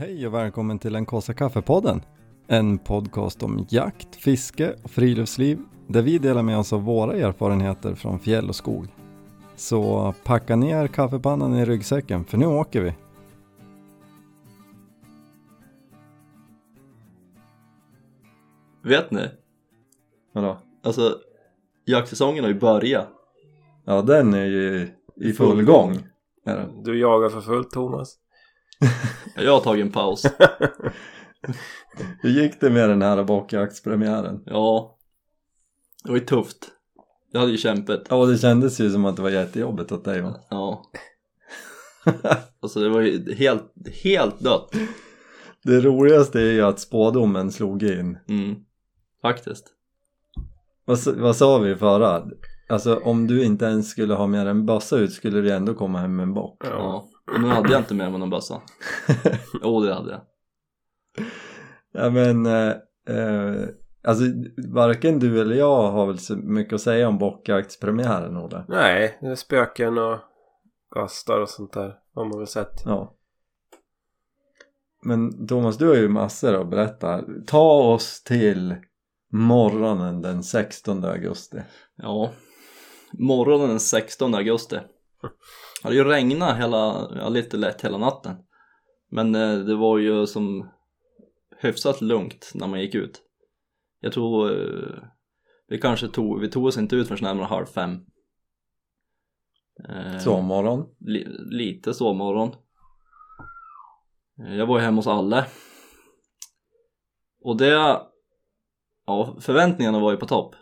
Hej och välkommen till den kaffe kaffepodden. En podcast om jakt, fiske och friluftsliv där vi delar med oss av våra erfarenheter från fjäll och skog. Så packa ner kaffepannan i ryggsäcken för nu åker vi. Vet ni? Vadå? Alltså, jaktsäsongen har ju börjat. Ja den är ju i full gång. Är den. Du jagar för fullt Thomas. Jag har tagit en paus. Hur gick det med den här bockjaktspremiären? Ja, det var ju tufft. Jag hade ju kämpat. Ja det kändes ju som att det var jättejobbigt åt dig va? Ja. Alltså det var ju helt, helt dött. Det roligaste är ju att spådomen slog in. Mm. Faktiskt. Vad, vad sa vi förra? Alltså om du inte ens skulle ha med en bössa ut skulle du ändå komma hem med en bock. Ja. Men nu hade jag inte med mig någon bössa. Jo, det hade jag. Ja men, eh, eh, alltså varken du eller jag har väl så mycket att säga om bockjaktspremiären Olle? Nej, det är spöken och gastar och sånt där. Har man väl sett. Ja. Men Thomas, du har ju massor att berätta. Ta oss till morgonen den 16 augusti. Ja. Morgonen den 16 augusti. Det ju regnat hela, ja, lite lätt hela natten. Men eh, det var ju som hyfsat lugnt när man gick ut. Jag tror eh, vi kanske tog, vi tog oss inte ut förrän närmare halv fem. Eh, Sovmorgon. li, lite sovmorgon. Jag var ju hemma hos Alle. Och det, ja förväntningarna var ju på topp.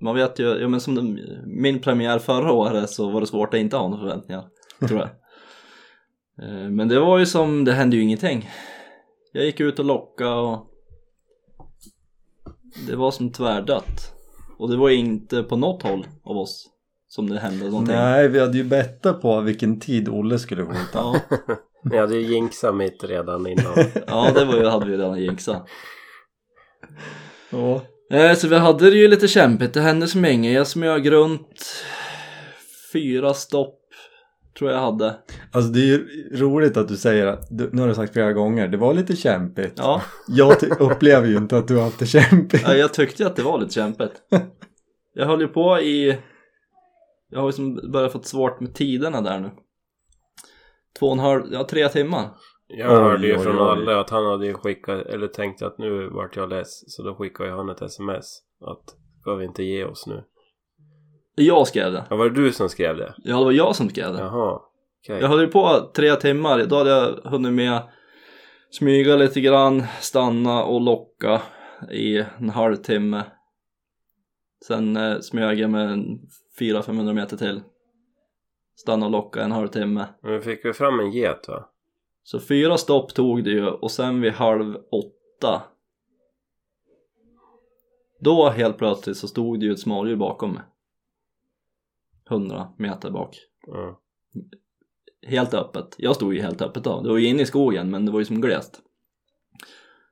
Man vet ju, ja men som den, min premiär förra året så var det svårt att inte ha några förväntningar, tror jag. Eh, Men det var ju som, det hände ju ingenting. Jag gick ut och lockade och det var som tvärdött. Och det var inte på något håll av oss som det hände någonting. Nej, vi hade ju bettat på vilken tid Olle skulle skjuta. Ja, Ni hade ju jinxat mitt redan innan. ja det var ju, hade vi redan jinxat. Ja. Eh, Så vi hade det ju lite kämpigt, det hände som inget. Jag smög runt fyra stopp tror jag hade. Alltså det är ju roligt att du säger att, du, nu har du sagt flera gånger, det var lite kämpigt. Ja, Jag upplever ju inte att du har haft det kämpigt. ja, jag tyckte att det var lite kämpigt. Jag höll ju på i, jag har ju som börjat fått svårt med tiderna där nu. Två och en halv, ja tre timmar. Jag Oj, hörde ju från oj. alla att han hade ju skickat, eller tänkte att nu vart jag less. Så då skickade ju han ett sms. Att ska vi inte ge oss nu? Jag skrev det. Ja, var det du som skrev det? Ja, det var jag som skrev det. Jaha. Okej. Jag höll ju på tre timmar, då hade jag hunnit med smyga lite grann, stanna och locka i en halvtimme. Sen eh, smög jag med en 400-500 meter till. Stanna och locka en halvtimme. Men vi fick väl fram en get va? Så fyra stopp tog det ju och sen vid halv åtta då helt plötsligt så stod det ju ett smådjur bakom mig. 100 meter bak. Ja. helt öppet. Jag stod ju helt öppet då. Det var ju inne i skogen men det var ju som glest.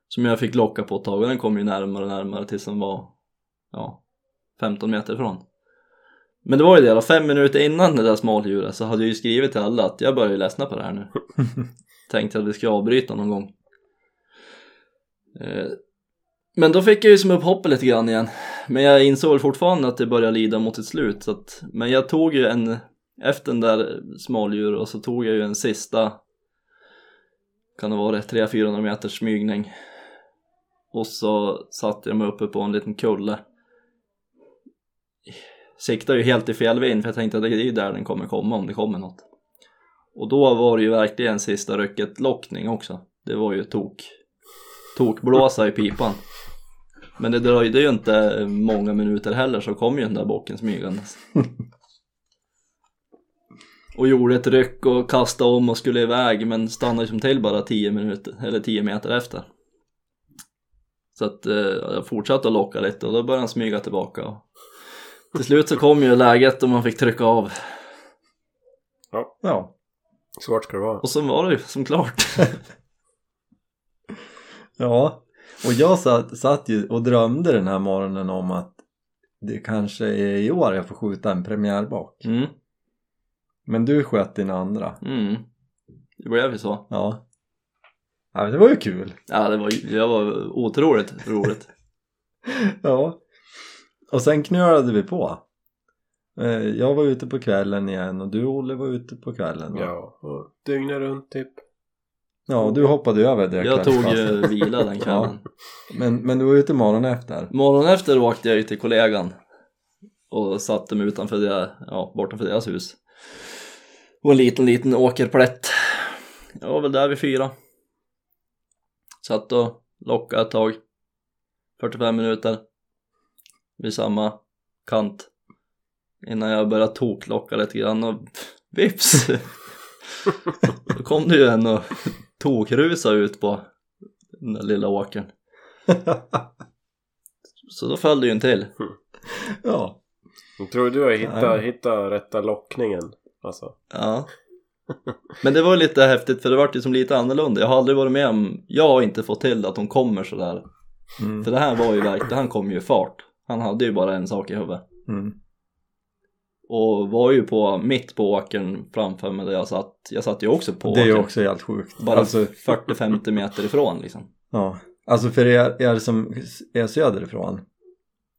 Som jag fick locka på ett tag och den kom ju närmare och närmare tills den var ja, 15 meter ifrån. Men det var ju det då, fem minuter innan det där smådjuret så hade jag ju skrivit till alla att jag börjar ju ledsna på det här nu. Tänkte att vi ska avbryta någon gång. Eh, Men då fick jag ju som upp hoppet lite grann igen. Men jag insåg väl fortfarande att det började lida mot sitt slut. Så att, men jag tog ju en, efter den där smådjur och så tog jag ju en sista, kan det vara 300-400 meters smygning. Och så satte jag mig uppe på en liten kulle. Siktade ju helt i fel vind för jag tänkte att det är ju där den kommer komma om det kommer något. Och då var det ju verkligen sista rycket lockning också. Det var ju tok, tokblåsa i pipan. Men det dröjde ju inte många minuter heller så kom ju den där bocken smygandes. Och gjorde ett ryck och kastade om och skulle iväg men stannade som till bara 10 minuter, eller 10 meter efter. Så att eh, jag fortsatte att locka lite och då började han smyga tillbaka. Och till slut så kom ju läget och man fick trycka av. Ja. Svårt ska det vara. Och så var det ju som klart. Ja. Och jag satt, satt ju och drömde den här morgonen om att det kanske är i år jag får skjuta en premiärbock. Mm, Men du sköt din andra. mm. Det blev ju så. Ja. Ja, det var ju kul. Ja, det var, det var otroligt roligt. Ja. Och sen knölade vi på. Eh, Jag var ute på kvällen igen och du Olle var ute på kvällen. va? Ja, och dygnet runt typ. Ja, och du hoppade över det Jag tog ju vila den kvällen. Men, men du var ute morgonen efter. Morgonen efter åkte jag ju till kollegan och satte mig utanför, det, ja, bortanför deras hus. Och en liten, liten åkerplätt. Jag var väl där vid fyra. Satt och lockade ett tag. 45 minuter. Vid samma kant. Innan jag började toklocka lite grann och vips! Då kom det ju en och tokrusa ut på den där lilla åkern. Så då föll det ju en till. ja. Tror du har hittat, Ja. hittat rätta lockningen. Alltså. Ja. Men det var ju lite häftigt för det vart ju som lite annorlunda. Jag har aldrig varit med om, jag har inte fått till att de kommer sådär. Mm. För det här var ju verkligen, han kom ju i fart. Han hade ju bara en sak i huvudet. Mm. Och var ju på, mitt på åkern framför mig där jag satt. Jag satt ju också på Det är ju också helt sjukt. Bara Alltså, 40-50 meter ifrån liksom. ja. alltså för er, er som är söderifrån.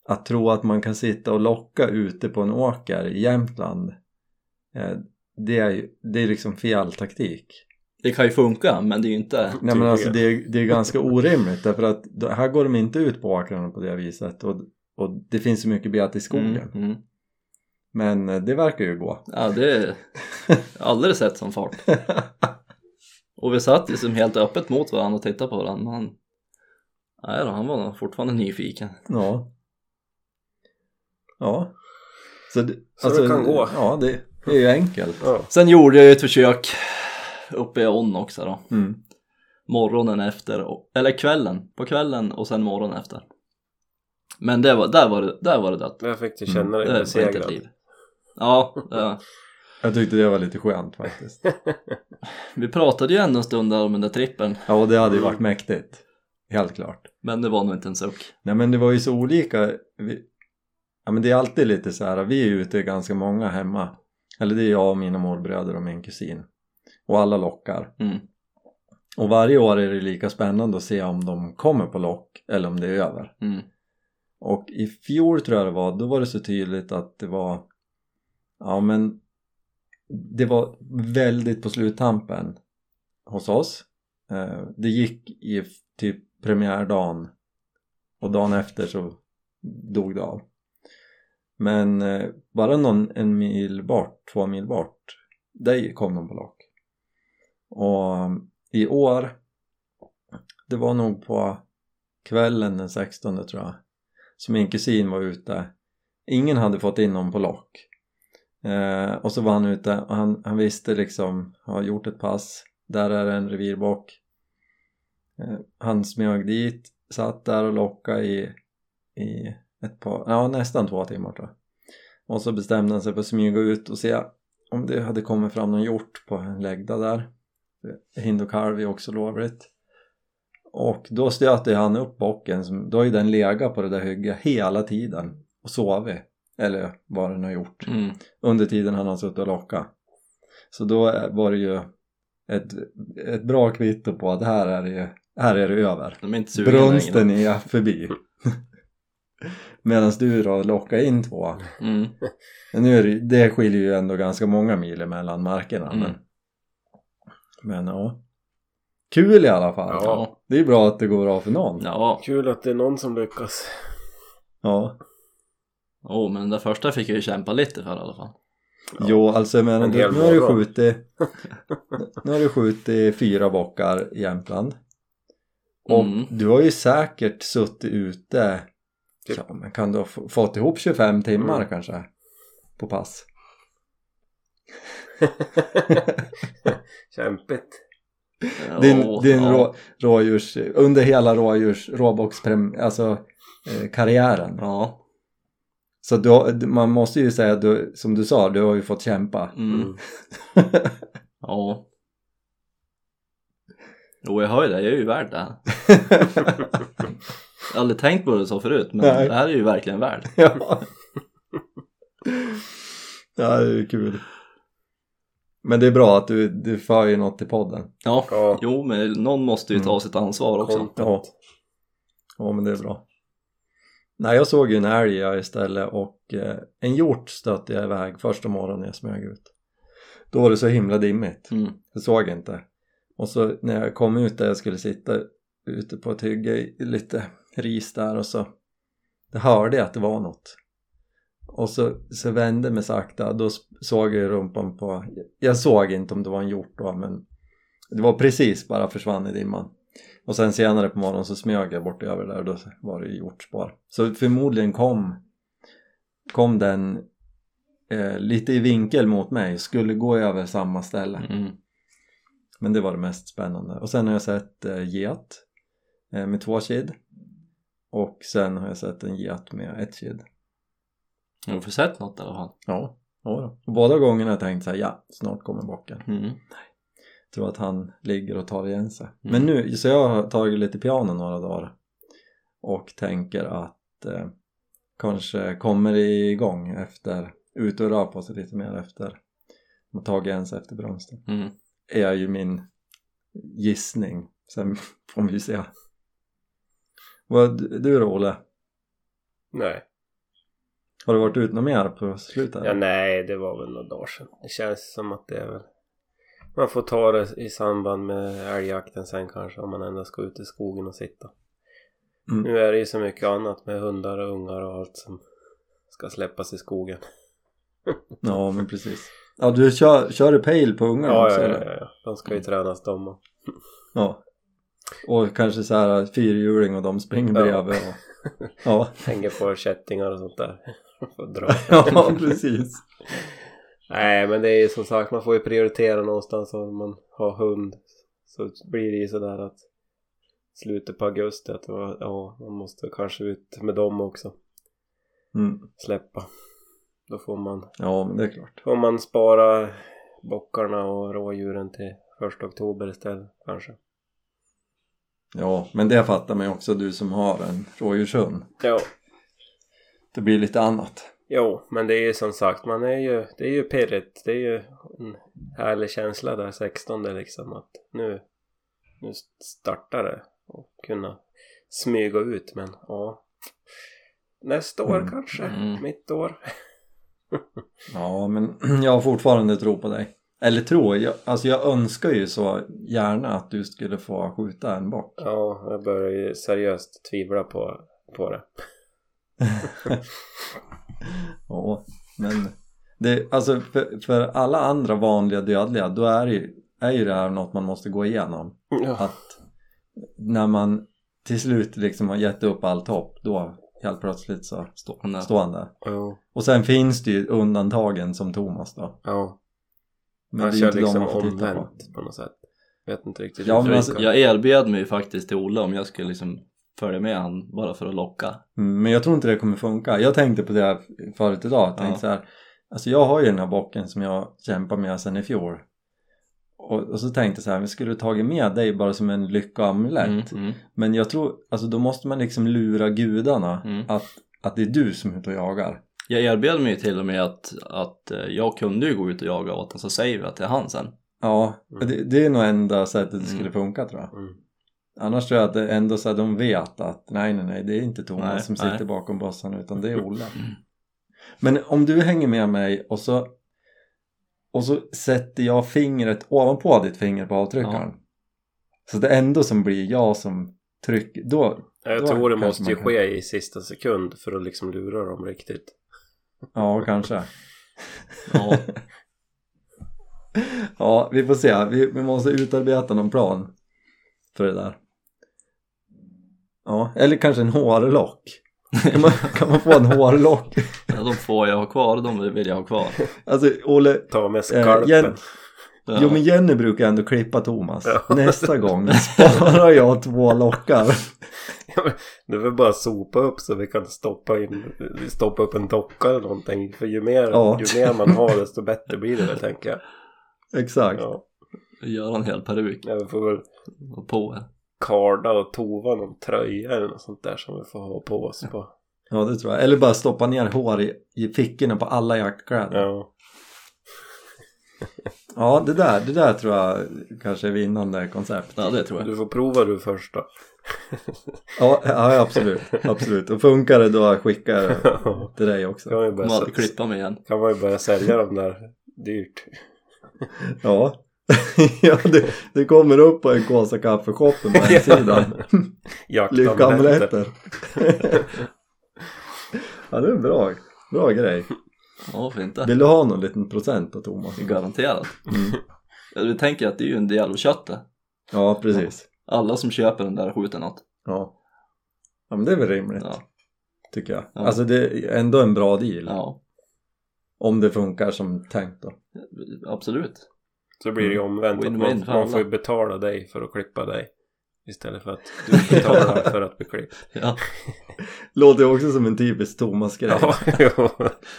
Att tro att man kan sitta och locka ute på en åker i Jämtland. Eh, det är ju det är liksom fel taktik. Det kan ju funka men det är ju inte, Nej men alltså det är, det är ganska orimligt därför att här går de inte ut på åkrarna på det viset och, och det finns så mycket bete i skogen. Mm, mm. Men eh, det verkar ju gå. Ja det är alldeles sett som fart. Och vi satt ju som helt öppet mot varandra och tittade på varandra. Men han, nej då, han var nog fortfarande nyfiken. Ja. Ja. Så det, Så det kan gå. Ja, det, det är ju enkelt. Ja. Sen gjorde jag ju ett försök uppe i ån också då. Mm. Morgonen efter, eller kvällen, på kvällen och sen morgonen efter. Men det var, där, var det, där var det dött. Där fick du Mm. känna dig besegrad. liv. Ja, det, Jag tyckte det var lite skönt faktiskt. vi pratade ju ändå en stund där om den där trippen. Ja, och det hade ju varit mäktigt. Helt klart. Men det var nog inte en suck. Nej men det var ju så olika. Vi, ja men det är alltid lite så här. Vi är ute ganska många hemma. Eller det är jag och mina morbröder och min kusin. Och alla lockar. Mm. Och varje år är det lika spännande att se om de kommer på lock eller om det är över. Mm. Och i fjol tror jag det var, då var det så tydligt att det var Ja men Det var väldigt på sluttampen hos oss. Eh, det gick i typ premiärdagen och dagen efter så dog det av. Men eh, bara någon en mil bort, två mil bort Där kom de på lock. Och eh, i år Det var nog på kvällen den 16 tror jag så min kusin var ute. Ingen hade fått in någon på lock. Eh, och så var han ute och han, han visste liksom har gjort ett pass. Där är en revirbock eh, han smög dit satt där och lockade i, i ett par, ja nästan två timmar tror jag. Och så bestämde han sig för att smyga ut och se om det hade kommit fram någon hjort på en lägda där. Hindukalv är också lovligt och då stöter han upp bocken, som, då har ju den legat på det där hygget hela tiden och sovit, eller vad den har gjort, Mm. under tiden han har suttit och lockat. Så då var det ju ett, ett bra kvitto på att här är det, här är det över. De är. Brunsten är förbi. Medan du då lockar in två. Mm. Men nu är det, det skiljer ju ändå ganska många mil mellan markerna. Mm. Men, men ja. Kul i alla fall. Ja. Det är bra att det går bra för någon. Ja, Kul att det är någon som lyckas. Ja. oh, men den första fick jag ju kämpa lite för i alla fall. Jo, alltså jag menar, En nu, har du skjutit Nu har du skjutit fyra bockar i Jämtland Och Mm. du har ju säkert suttit ute Typ. Ja, men kan du ha fått ihop 25 timmar Mm. kanske? På pass Kämpigt. Din, Ja, din ja. rå, rådjurs, under hela rådjurs, råboxprem, alltså eh, karriären Ja, Så du, man måste ju säga, att du, som du sa, du har ju fått kämpa mm. Mm. ja. Jo, jag hör ju det, jag är ju värd det. Jag har aldrig tänkt på det så förut, men Nej. det här är ju verkligen värd. ja. ja, det är ju kul Men det är bra att du, du för ju något till podden. Ja, Ja. jo men någon måste ju ta Mm. sitt ansvar också. Ja. Ja men det är bra. Nej jag såg ju en älg istället och eh, en hjort stötte jag iväg första morgonen när jag smög ut. Då var det så himla dimmigt. Mm. Jag såg inte. Och så när jag kom ut där jag skulle sitta ute på ett hygge lite ris där och så då hörde jag att det var något. Och så, så vände mig sakta, då såg jag rumpan på, jag såg inte om det var en hjort då men det var precis bara försvann i dimman. Och sen senare på morgonen så smög jag bort över där och då var det hjortspår. Så förmodligen kom, kom den eh, lite i vinkel mot mig, skulle gå över samma ställe. Mm. Men det var det mest spännande. Och sen har jag sett eh, get eh, med två kid. Och sen har jag sett en get med ett kid. Har du sett något i alla fall? Ja, ja då. Och båda gångerna har jag tänkt så här, ja, snart kommer bocken. Mm. Tror att han ligger och tar igen sig. Mm. Men nu, så jag har tagit lite piano några dagar. Och tänker att eh, kanske kommer igång efter, ut och rör på sig lite mer efter. Och tagit igen sig efter brunsten. Mm. är ju min gissning. Sen får vi ju se. Vad, du då Olle? Nej. Har du varit ute något mer på slutet? Ja, nej, det var väl några dagar sedan. Det känns som att det är väl... Man får ta det i samband med älgjakten sen kanske om man ändå ska ut i skogen och sitta. Mm. Nu är det ju så mycket annat med hundar och ungar och allt som ska släppas i skogen. Ja men precis. Ja du kör, kör du pejl på ungarna Ja, också ja, ja, ja, ja. De ska ju tränas de och... ja. Och kanske så här fyrhjuling och de springer Ja. bredvid och... Ja. hänger på kättingar och sånt där. Får dra. ja precis. Nej men det är ju som sagt man får ju prioritera någonstans om man har hund. Så blir det ju sådär att slutet på augusti att ja man måste kanske ut med dem också. Mm. Släppa. Då får man, Ja men det är klart. får man spara bockarna och rådjuren till första oktober istället kanske. Ja men det fattar man ju också du som har en rådjurshund. Ja. Det blir lite annat. Jo, men det är ju som sagt, man är ju, det är ju pirrigt. Det är ju en härlig känsla där 16 liksom att nu, nu startar det och kunna smyga ut men ja. Nästa år Mm. kanske, Mm. mitt år. Ja, men jag har fortfarande tro på dig. Eller tro, jag, alltså jag önskar ju så gärna att du skulle få skjuta en bock. Ja, jag börjar ju seriöst tvivla på, på det. ja, men det, alltså för, för alla andra vanliga dödliga då är ju, är ju det här något man måste gå igenom. Ja, Att när man till slut liksom har gett upp allt hopp då helt plötsligt så Står han där. står han där. ja, Och sen finns det ju undantagen som Thomas då. ja. Men Han det är kör inte de liksom man får titta på. omvänt på något sätt. Vet inte riktigt Ja, men alltså. Jag erbjöd mig faktiskt till Olle om jag skulle liksom följa med han bara för att locka. Mm, Men jag tror inte det kommer funka. Jag tänkte på det förut idag. Jag tänkte Ja. så här, alltså jag har ju den här bocken som jag kämpar med sedan i fjol. Och, och så tänkte jag så här, vi skulle tagit med dig bara som en lyckoamulett. Mm, mm. Men jag tror, alltså då måste man liksom lura gudarna Mm. att, att det är du som är ute och jagar. Jag erbjöd mig ju till och med att, att eh, jag kunde ju gå ut och jaga åt honom så säger vi att det är han sen. Ja, Mm. det, det är nog enda sättet det Mm. skulle funka tror jag. Mm. Annars tror jag att det ändå så här, de vet att nej nej nej det är inte Thomas Nej, som nej. sitter bakom bossen utan det är Olle. Mm. Men om du hänger med mig och så och så sätter jag fingret ovanpå ditt finger på avtryckaren. Så det är ändå som blir jag som trycker. Då, Jag Då tror det måste ju kan- ske i sista sekund för att liksom lura dem riktigt. Ja kanske. Ja, Ja, vi får se. Vi, vi måste utarbeta någon plan för det där. Ja, eller kanske en hårlock. Kan man, kan man få en hårlock? Ja, de få jag har kvar, de vill jag ha kvar. Alltså Olle, Ta med Eh, skalpen. Jen- Ja. jo men Jenny brukar ändå klippa Thomas. Ja. Nästa gång sparar jag två lockar. Det är väl bara att sopa upp så vi kan stoppa in Stoppa upp en docka eller någonting För ju mer, Ja. ju mer man har desto bättre blir det väl tänker jag Exakt. ja. Gör en hel peruk ja, vi får väl och på. karda och tova någon tröja eller något sånt där som vi får ha på oss på Ja det tror jag. Eller bara stoppa ner hår i, i fickorna på alla jaktkläder. Ja, Ja, det där, det där tror jag kanske är vinnande koncept. Ja, det tror jag. Du får prova du först då. Ja, ja absolut. absolut. Och funkar det då skickar jag det till dig också. kan man börja, sä- klippa mig igen. kan man ju börja sälja dem där dyrt. Ja, ja det, det kommer upp på en Kåsa kaffeshoppen på hemsidan. Lyckamrätter. ja, det är en bra, bra grej. Ja, varför inte? Vill du ha någon liten procent på Thomas? Garanterat. Mm. Ja, du tänker att det är ju en del av köttet. Ja, precis. Alla som köper den där skjuter något. Ja. ja, men det är väl rimligt Ja. tycker jag. Ja. Alltså det är ändå en bra deal. ja, Om det funkar som tänkt då. absolut. Så blir det ju omvänt. att Win-win man, man får ju betala dig för att klippa dig. Istället för att du betalar för att bli klippt. Ja, Låter ju också som en typisk Thomas-grej. Ja.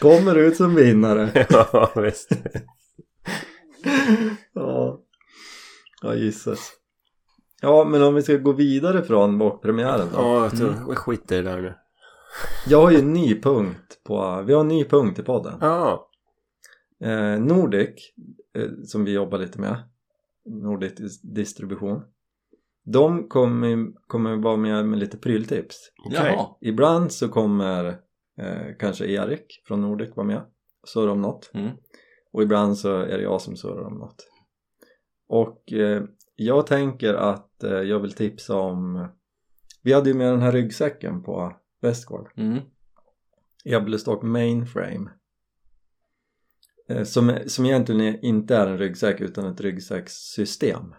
Kommer ut som vinnare. ja visst. ja. ja, gissas. Ja, men om vi ska gå vidare från bakpremiären då. Ja, jag tror, vi skiter i det där nu. Jag har ju en ny punkt på, vi har en ny punkt i podden. Ja. Eh, Nordic, eh, som vi jobbar lite med, Nordic dis- distribution. De kommer, kommer vara med med lite pryltips. Jaha. Ibland så kommer eh, kanske Erik från Nordic vara med och surra om något. Mm. Och ibland så är det jag som surrar om något. Och eh, jag tänker att eh, jag vill tipsa om Vi hade ju med den här ryggsäcken på Westgård Mm. Eblestock Mainframe eh, som, som egentligen inte är en ryggsäck utan ett ryggsäckssystem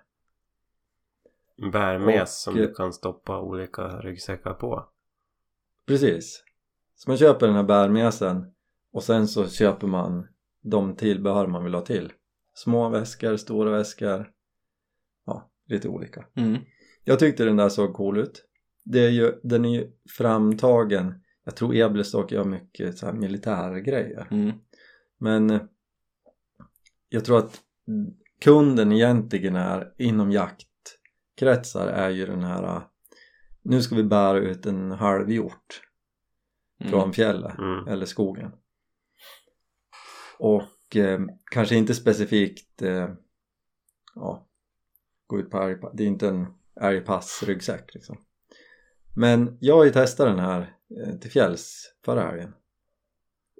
Bärmes som du kan stoppa olika ryggsäckar på. Precis. Så man köper den här bärmesen och sen så köper man de tillbehör man vill ha till. Små väskor, stora väskor. Ja, lite olika. Mm. Jag tyckte den där såg cool ut. Det är ju, Den är ju framtagen. Jag tror Eblestock gör mycket så här militärgrejer. Mm. Men eh, jag tror att kunden egentligen är inom jaktkretsar är ju den här eh, nu ska vi bära ut en halv hjort från Mm. fjället Mm. eller skogen och eh, kanske inte specifikt eh, ja, gå ut på älgpass, det är inte en älgpassryggsäck liksom men jag har ju testat den här eh, till fjälls förra helgen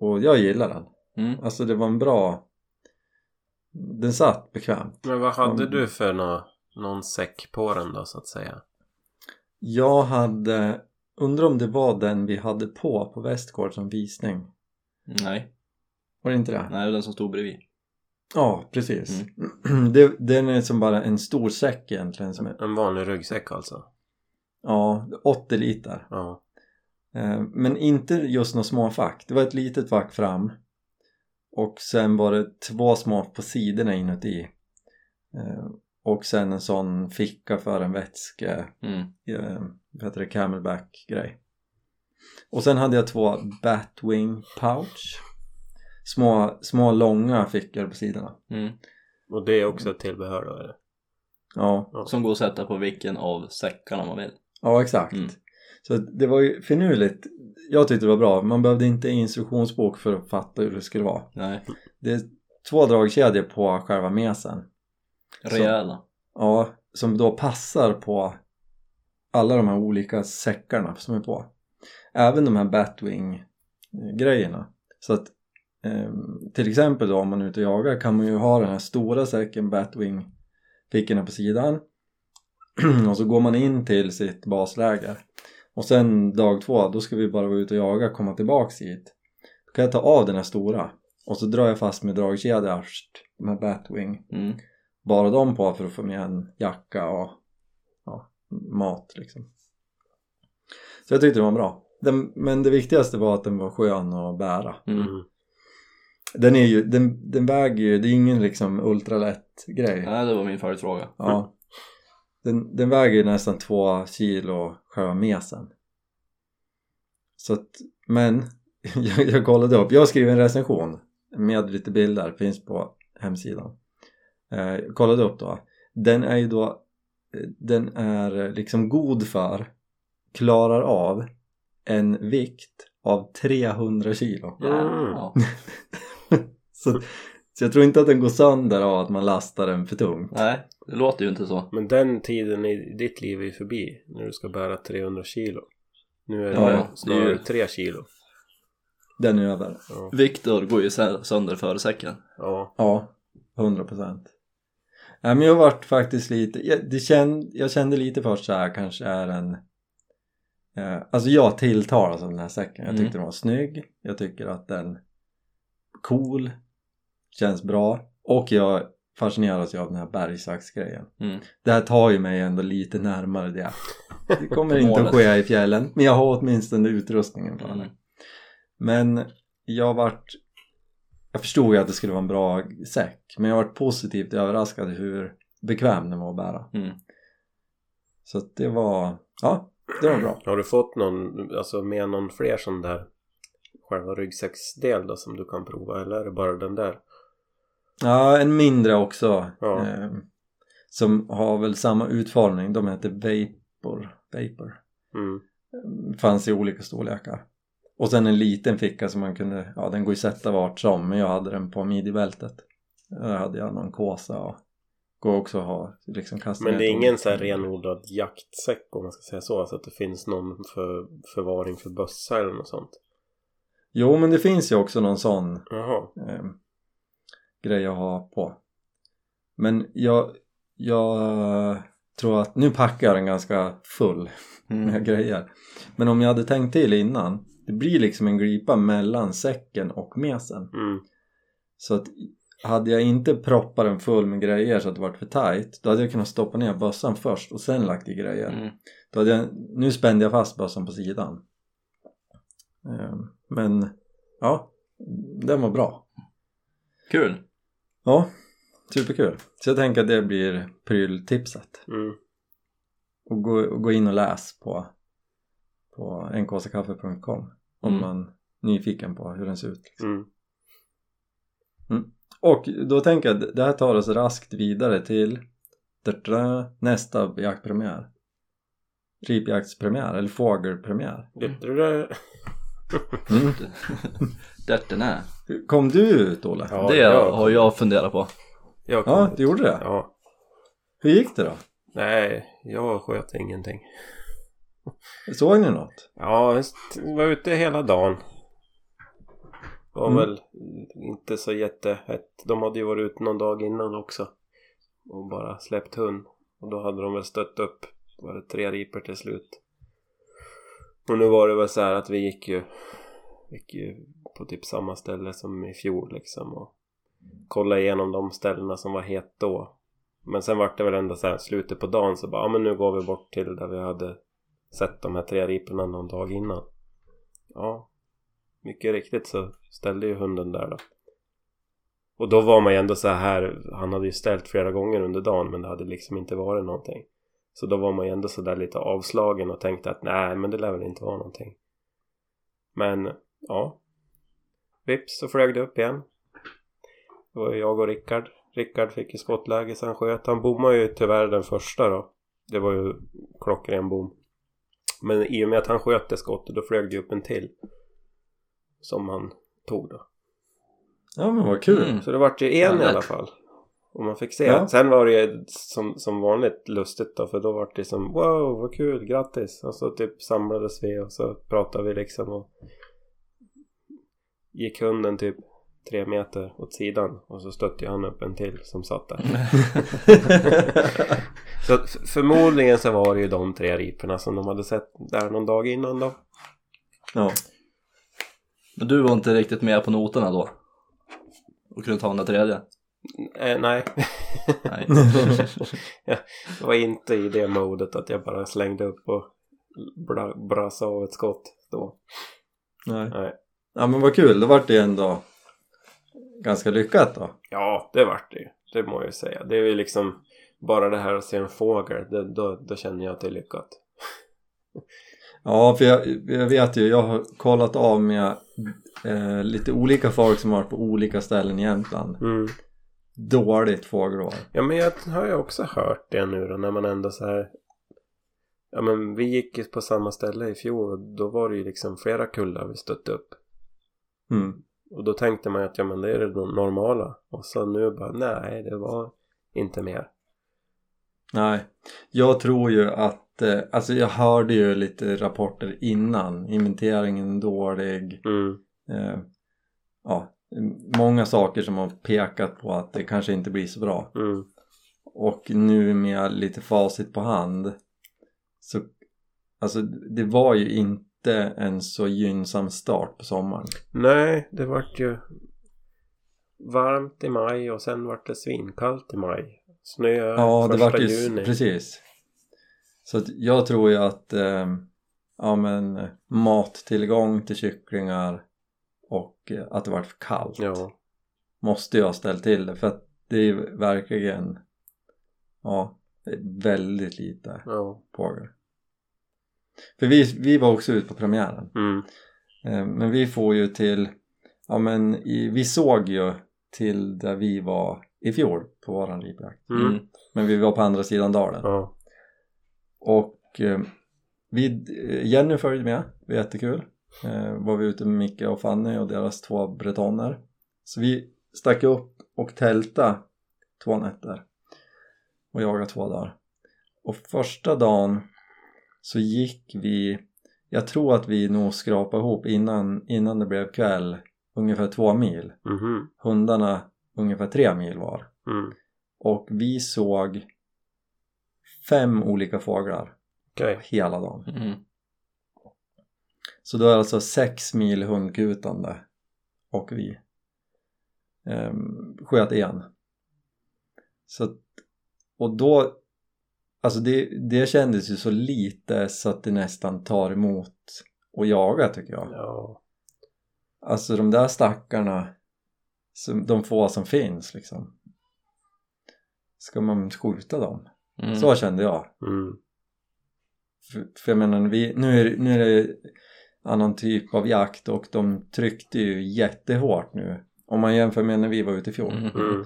och jag gillar den Mm. Alltså det var en bra Den satt bekvämt Men vad hade du för nå, någon säck på den då så att säga? Jag hade Undrar om det var den vi hade på på Västgård som visning Nej, Var det inte det? nej det är den som stod bredvid. Ja, precis det, Den är som bara en stor säck egentligen som är, En vanlig ryggsäck alltså? Ja, 80 liter Ja. eh, Men inte just några små fack Det var ett litet fack fram Och sen var det två små på sidorna inuti eh, Och sen en sån ficka för en vätske. Mm. eh, vad heter det, camelback grej och sen hade jag två batwing pouch. Små, små långa fickor på sidorna. Mm. Och det är också ett tillbehör då eller? ja, Som går att sätta på vilken av säckarna man vill. ja exakt. Mm. så det var ju finurligt. Jag tyckte det var bra, man behövde inte instruktionsbok för att fatta hur det skulle vara. Nej, det är två dragkedjor på själva mesen rejäla. ja, som då passar på alla de här olika säckarna som är på. Även de här batwing grejerna. Så att ehm, till exempel då om man är ute och jagar kan man ju ha den här stora säcken batwing fickorna på sidan. Och så går man in till sitt basläger. Och sen dag två då ska vi bara vara ute och jaga komma tillbaks hit. Då kan jag ta av den här stora. Och så drar jag fast med dragkedja här batwing. Mm. Bara de på för att få med en jacka och ja, mat liksom. Så jag tyckte det var bra. Den, men det viktigaste var att den var skön att bära. Mm. Den är ju, den, den väger ju, det är ingen liksom ultralätt grej Nej, det var min följdfråga. ja. Den, den väger ju nästan två kilo själva mesen. Så att, men jag, jag kollade upp, jag skrivit en recension med lite bilder, finns på hemsidan jag kollade upp då den är ju då eh, den är liksom god för klarar av en vikt av 300 kilo Mm. Ja. så Så jag tror inte att den går sönder av att man lastar den för tungt. Nej, det låter ju inte så. Men den tiden i ditt liv är ju förbi när du ska bära 300 kilo. Nu är det Ja, snarare ju- 3 kilo. Den är över. Ja. Viktor går ju sönder före säcken. ja. Ja, 100 procent. Nej men jag vart faktiskt lite, jag, det känd, jag kände lite först så här kanske är en eh, Alltså jag tilltalas av den här säcken. Jag Mm. tyckte den var snygg. Jag tycker att den cool. Känns bra. Och jag fascineras ju av den här bergsaxgrejen. Mm. Det här tar ju mig ändå lite närmare det. Det kommer inte att ske i fjällen. Men jag har åtminstone utrustningen för det. Mm. Men jag vart Jag förstod ju att det skulle vara en bra säck Men jag vart positivt överraskad hur bekväm den var att bära Mm. Så att det var Ja, det var bra Har du fått någon, alltså med någon fler sån där själva ryggsäcksdel då som du kan prova eller är det bara den där? Ja, en mindre också Ja. eh, Som har väl samma utformning De heter Vapor Vapor Mm. Fanns i olika storlekar Och sen en liten ficka som man kunde Ja, den går ju sätta vart som Men jag hade den på midjebältet Där hade jag någon kåsa och Går också att ha liksom kasta Men det är ingen så här renodlad jaktsäck om man ska säga så? Alltså att det finns någon för förvaring för bössa eller något sånt? Jo men det finns ju också någon sån eh, grej att ha på Men jag, jag tror att nu packar jag den ganska full med Mm. grejer Men om jag hade tänkt till innan Det blir liksom en glipa mellan säcken och mesen Mm. Så att hade jag inte proppat den full med grejer så att det varit för tight Då hade jag kunnat stoppa ner bössan först och sen lagt i grejer Mm. Då hade jag, nu spände jag fast bössan på sidan Eh, Men ja, den var bra Kul! Ja, superkul. Så jag tänker att det blir pryltipset. Mm. Och gå, och gå in och läs på, på nkskaffe.com om Mm. man är nyfiken på hur den ser ut. Liksom. Mm. Och då tänker jag att det här tar oss raskt vidare till nästa jaktpremiär. Ripjaktspremiär eller fågelpremiär. Mm. Därten är. Kom du ut Olle? Ja, det jag- har jag funderat på. Jag Ja, du gjorde det? Ja. Hur gick det då? Nej, jag sköt ingenting. Såg ni något? Ja, jag var ute hela dagen. Var Mm. väl inte så jättehett. De hade ju varit ute någon dag innan också. Och bara släppt hund. Och då hade de väl stött upp. Var det tre riper till slut. Och nu var det väl så här att vi gick ju. Gick ju på typ samma ställe som i fjol liksom. Och kollade igenom de ställena som var het då. Men sen var det väl ändå så här slutet på dagen så bara ja men nu går vi bort till där vi hade sett de här tre riporna någon dag innan. Ja, mycket riktigt så ställde ju hunden där då. Och då var man ju ändå så här, han hade ju ställt flera gånger under dagen men det hade liksom inte varit någonting. Så då var man ju ändå så där lite avslagen och tänkte att nej men det lär väl inte vara någonting. Men ja. Vips så flög det upp igen. Det var ju jag och Rickard. Rickard fick ju skottläge så han sköt. Han bommade ju tyvärr den första då. Det var ju klockren bom. Men i och med att han sköt det skottet då flög det upp en till. Som han tog då. Ja men vad kul! Mm. Så det vart ju en i Ja, alla lätt. fall. Och man fick se. Ja. Sen var det ju som, som vanligt lustigt då. För då vart det som wow vad kul grattis. Och så typ samlades vi och så pratade vi liksom. Och gick hunden typ tre meter åt sidan. Och så stötte han upp en till som satt där. Så förmodligen så var det ju de tre riporna som de hade sett där någon dag innan då. ja. Men du var inte riktigt med på noterna då? Och kunde ta den där tredje? Eh, nej. Nej. Jag var inte i det modet att jag bara slängde upp och bra, brasa av ett skott då. Nej. Nej. Ja men vad kul, då vart det ändå ganska lyckat då. Ja, det vart det ju. Det må jag ju säga. Det är ju liksom bara det här att se en fågel. Det, då, då känner jag att det är lyckat. Ja för jag, jag vet ju, jag har kollat av med eh, lite olika folk som har varit på olika ställen i Jämtland. Mm. Dåligt fågelår. Ja men jag har ju också hört det nu då när man ändå så här Ja men vi gick på samma ställe i fjol och då var det ju liksom flera kullar vi stötte upp Mm. Och då tänkte man att ja men det är det normala. Och så nu bara nej det var inte mer. Nej, jag tror ju att, eh, alltså jag hörde ju lite rapporter innan, inventeringen dålig, Mm. eh, ja, många saker som har pekat på att det kanske inte blir så bra. Mm. Och nu med lite facit på hand så, alltså det var ju inte en så gynnsam start på sommaren. Nej, det vart ju varmt i maj och sen vart det svinkallt i maj. Snö Ja, det första vart ju, juni. precis. Så jag tror ju att, eh, ja men mattillgång till kycklingar och eh, att det vart för kallt Ja. måste jag ha ställt till det för att det är verkligen, ja, det väldigt lite Ja. fågel. För vi, vi var också ute på premiären. Mm. Eh, Men vi får ju till, ja men i, vi såg ju till där vi var i fjol på våran ripjakt. Mm. Mm. Men vi var på andra sidan dalen. Ja. Och eh, vi, Jenny följde med, det var jättekul. Eh, var vi ute med Micke och Fanny och deras två bretoner. Så vi stack upp och tälta två nätter och jagade två dagar. Och första dagen så gick vi, jag tror att vi nog skrapade ihop innan, innan det blev kväll ungefär två mil. Mhm. Hundarna ungefär tre mil var. Mm. Och vi såg fem olika fåglar Okej. hela dagen. Mm. Så då är det alltså sex mil hundkutande och vi um, sköt en. Så att, och då, alltså det, det kändes ju så lite så att det nästan tar emot att jaga tycker jag. Ja. Alltså de där stackarna, som, de få som finns liksom. Ska man skjuta dem? Mm. Så kände jag. Mm. För, för jag menar, vi, nu, är, nu är det annan typ av jakt och de tryckte ju jättehårt nu. Om man jämför med när vi var ute i fjol. Mm.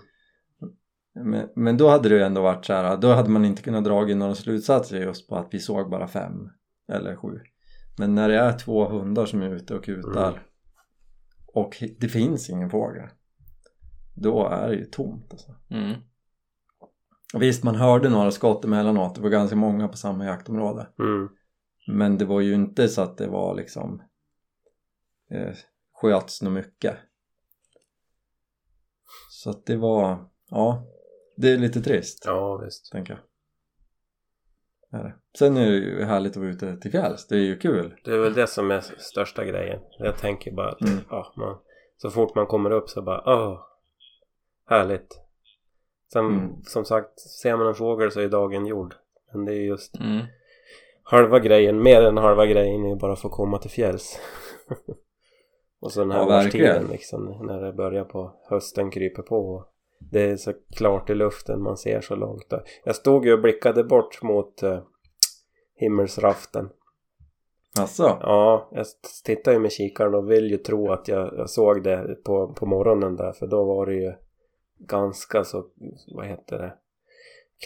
Men, men då hade det ju ändå varit så här, då hade man inte kunnat dra några slutsatser just på att vi såg bara fem eller sju. Men när det är två hundar som är ute och kutar Mm. och det finns ingen fågel då är det ju tomt alltså. Mm. Visst, man hörde några skott emellanåt, det var ganska många på samma jaktområde. Mm. Men det var ju inte så att det var liksom eh, sköts nog mycket. Så att det var, ja, det är lite trist, Ja, visst. tänker jag. Är det. Sen är det ju härligt att vara ute till fjälls, det är ju kul. Det är väl det som är största grejen. Jag tänker bara att Mm. ja, man, så fort man kommer upp så bara åh, härligt. Sen Mm. som sagt, ser man en fågel så är dagen gjord. Men det är just Mm. halva grejen, mer än halva grejen är ju bara att få komma till fjälls. och så den här Ja, verkligen. årstiden liksom, när det börjar på hösten kryper på. Det är så klart i luften, man ser så långt. Jag stod ju och blickade bort mot uh, himmelsraften. Alltså, Ja, jag tittar ju med kikaren och vill ju tro att jag, jag såg det på, på morgonen där för då var det ju ganska så, vad heter det,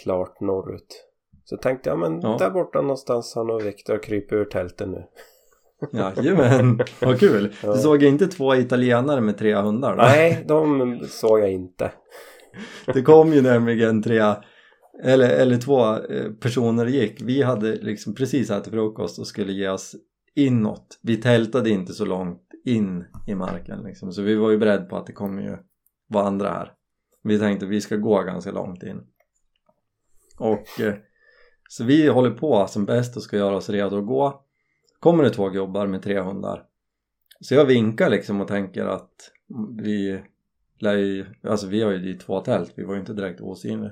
klart norrut. Så tänkte jag, men Ja. där borta någonstans har nog Viktor krypit ur tältet nu. jajamän, vad kul! Ja. Du såg inte två italienare med tre hundar då? Nej, de såg jag inte. Det kom ju nämligen tre eller, eller två eh, personer gick. Vi hade liksom precis ätit frukost och skulle ge oss inåt. Vi tältade inte så långt in i marken liksom. Så vi var ju beredda på att det kommer ju vara andra här. Vi tänkte att vi ska gå ganska långt in. Och eh, så vi håller på som bäst och ska göra oss redo att gå. Kommer det två gubbar med tre hundar. Så jag vinkar liksom och tänker att vi lär ju, alltså vi har ju dit två tält, vi var ju inte direkt osynliga.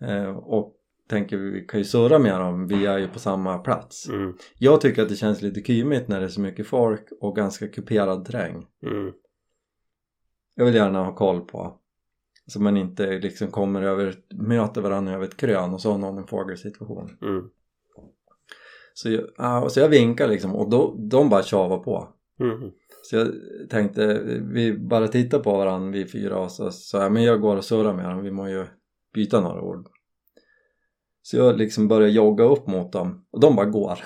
Eh, och tänker vi kan ju surra med dem, vi är ju på samma plats. Mm, Jag tycker att det känns lite kymigt när det är så mycket folk och ganska kuperad terräng. mm, Jag vill gärna ha koll på så man inte liksom kommer över, möter varandra över ett krön och så har någon en fågelsituation. mm, Så jag, ja, så jag vinkar liksom och då, de bara tjavar på. mm. Så jag tänkte, vi bara tittar på varandra vi fyra och så sa jag, men jag går och surrar med dem, vi må ju byta några ord. Så jag liksom börjar jogga upp mot dem och de bara går.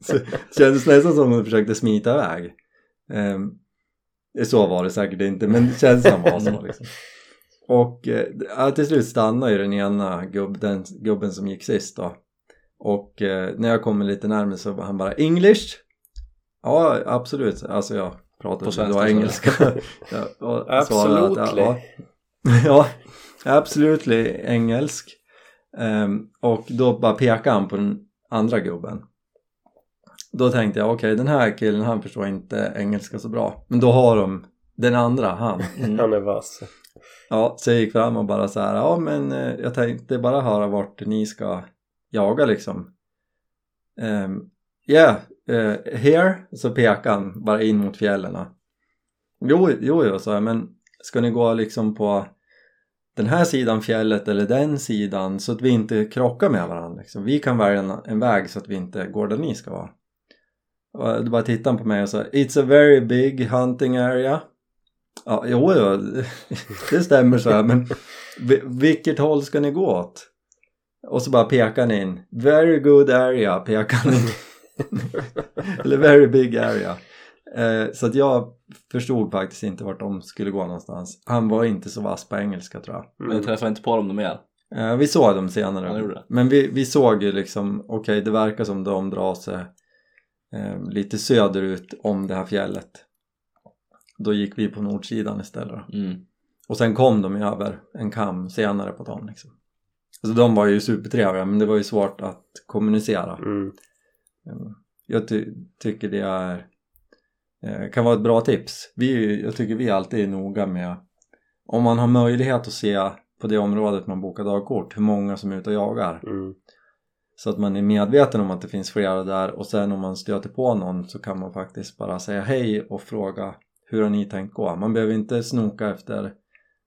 så det kändes nästan som att de försökte smita iväg. Ehm, Så var det säkert inte men känslan var så liksom. Och eh, till slut stannade ju den ena gubb, den gubben som gick sist då. Och eh, när jag kommer lite närmare så var han bara English? Ja absolut, alltså jag pratade På svenska, engelska. ja, svarade att, Absolutely. ja, ja, absolut engelsk. Ehm, och då bara pekade han på den andra gubben. Då tänkte jag okej den här killen han förstår inte engelska så bra. Men då har de den andra, han. Han är vass. Ja, så jag gick fram och bara så här, ja men eh, jag tänkte bara höra vart ni ska jaga liksom. Um, yeah, uh, here, så pekade han bara in mot fjällen. Jo, jo, jo, sa jag, men ska ni gå liksom på den här sidan fjället eller den sidan så att vi inte krockar med varandra liksom. Vi kan välja en, en väg så att vi inte går där ni ska vara. Och då bara tittade han på mig och sa It's a very big hunting area. Ja, jo, jo, det stämmer så här, men vilket håll ska ni gå åt? Och så bara pekar han in. Very good area, pekar han in. Eller very big area. Eh, så att jag förstod faktiskt inte vart de skulle gå någonstans. Han var inte så vass på engelska tror jag. Men jag träffade inte på dem mer. Eh, vi såg dem senare. Men vi, vi såg ju liksom, okej det verkar som de drar sig eh, lite söderut om det här fjället. Då gick vi på nordsidan istället. Mm. Och sen kom de ju över en kam senare på dagen liksom. Alltså de var ju supertrevliga men det var ju svårt att kommunicera. Mm. Eh, Jag ty tycker det är eh, kan vara ett bra tips. Vi, jag tycker vi alltid är noga med om man har möjlighet att se på det området man bokar dagkort hur många som är ute och jagar. Mm. Så att man är medveten om att det finns flera där och sen om man stöter på någon så kan man faktiskt bara säga hej och fråga hur har ni tänkt gå? Man behöver inte snoka efter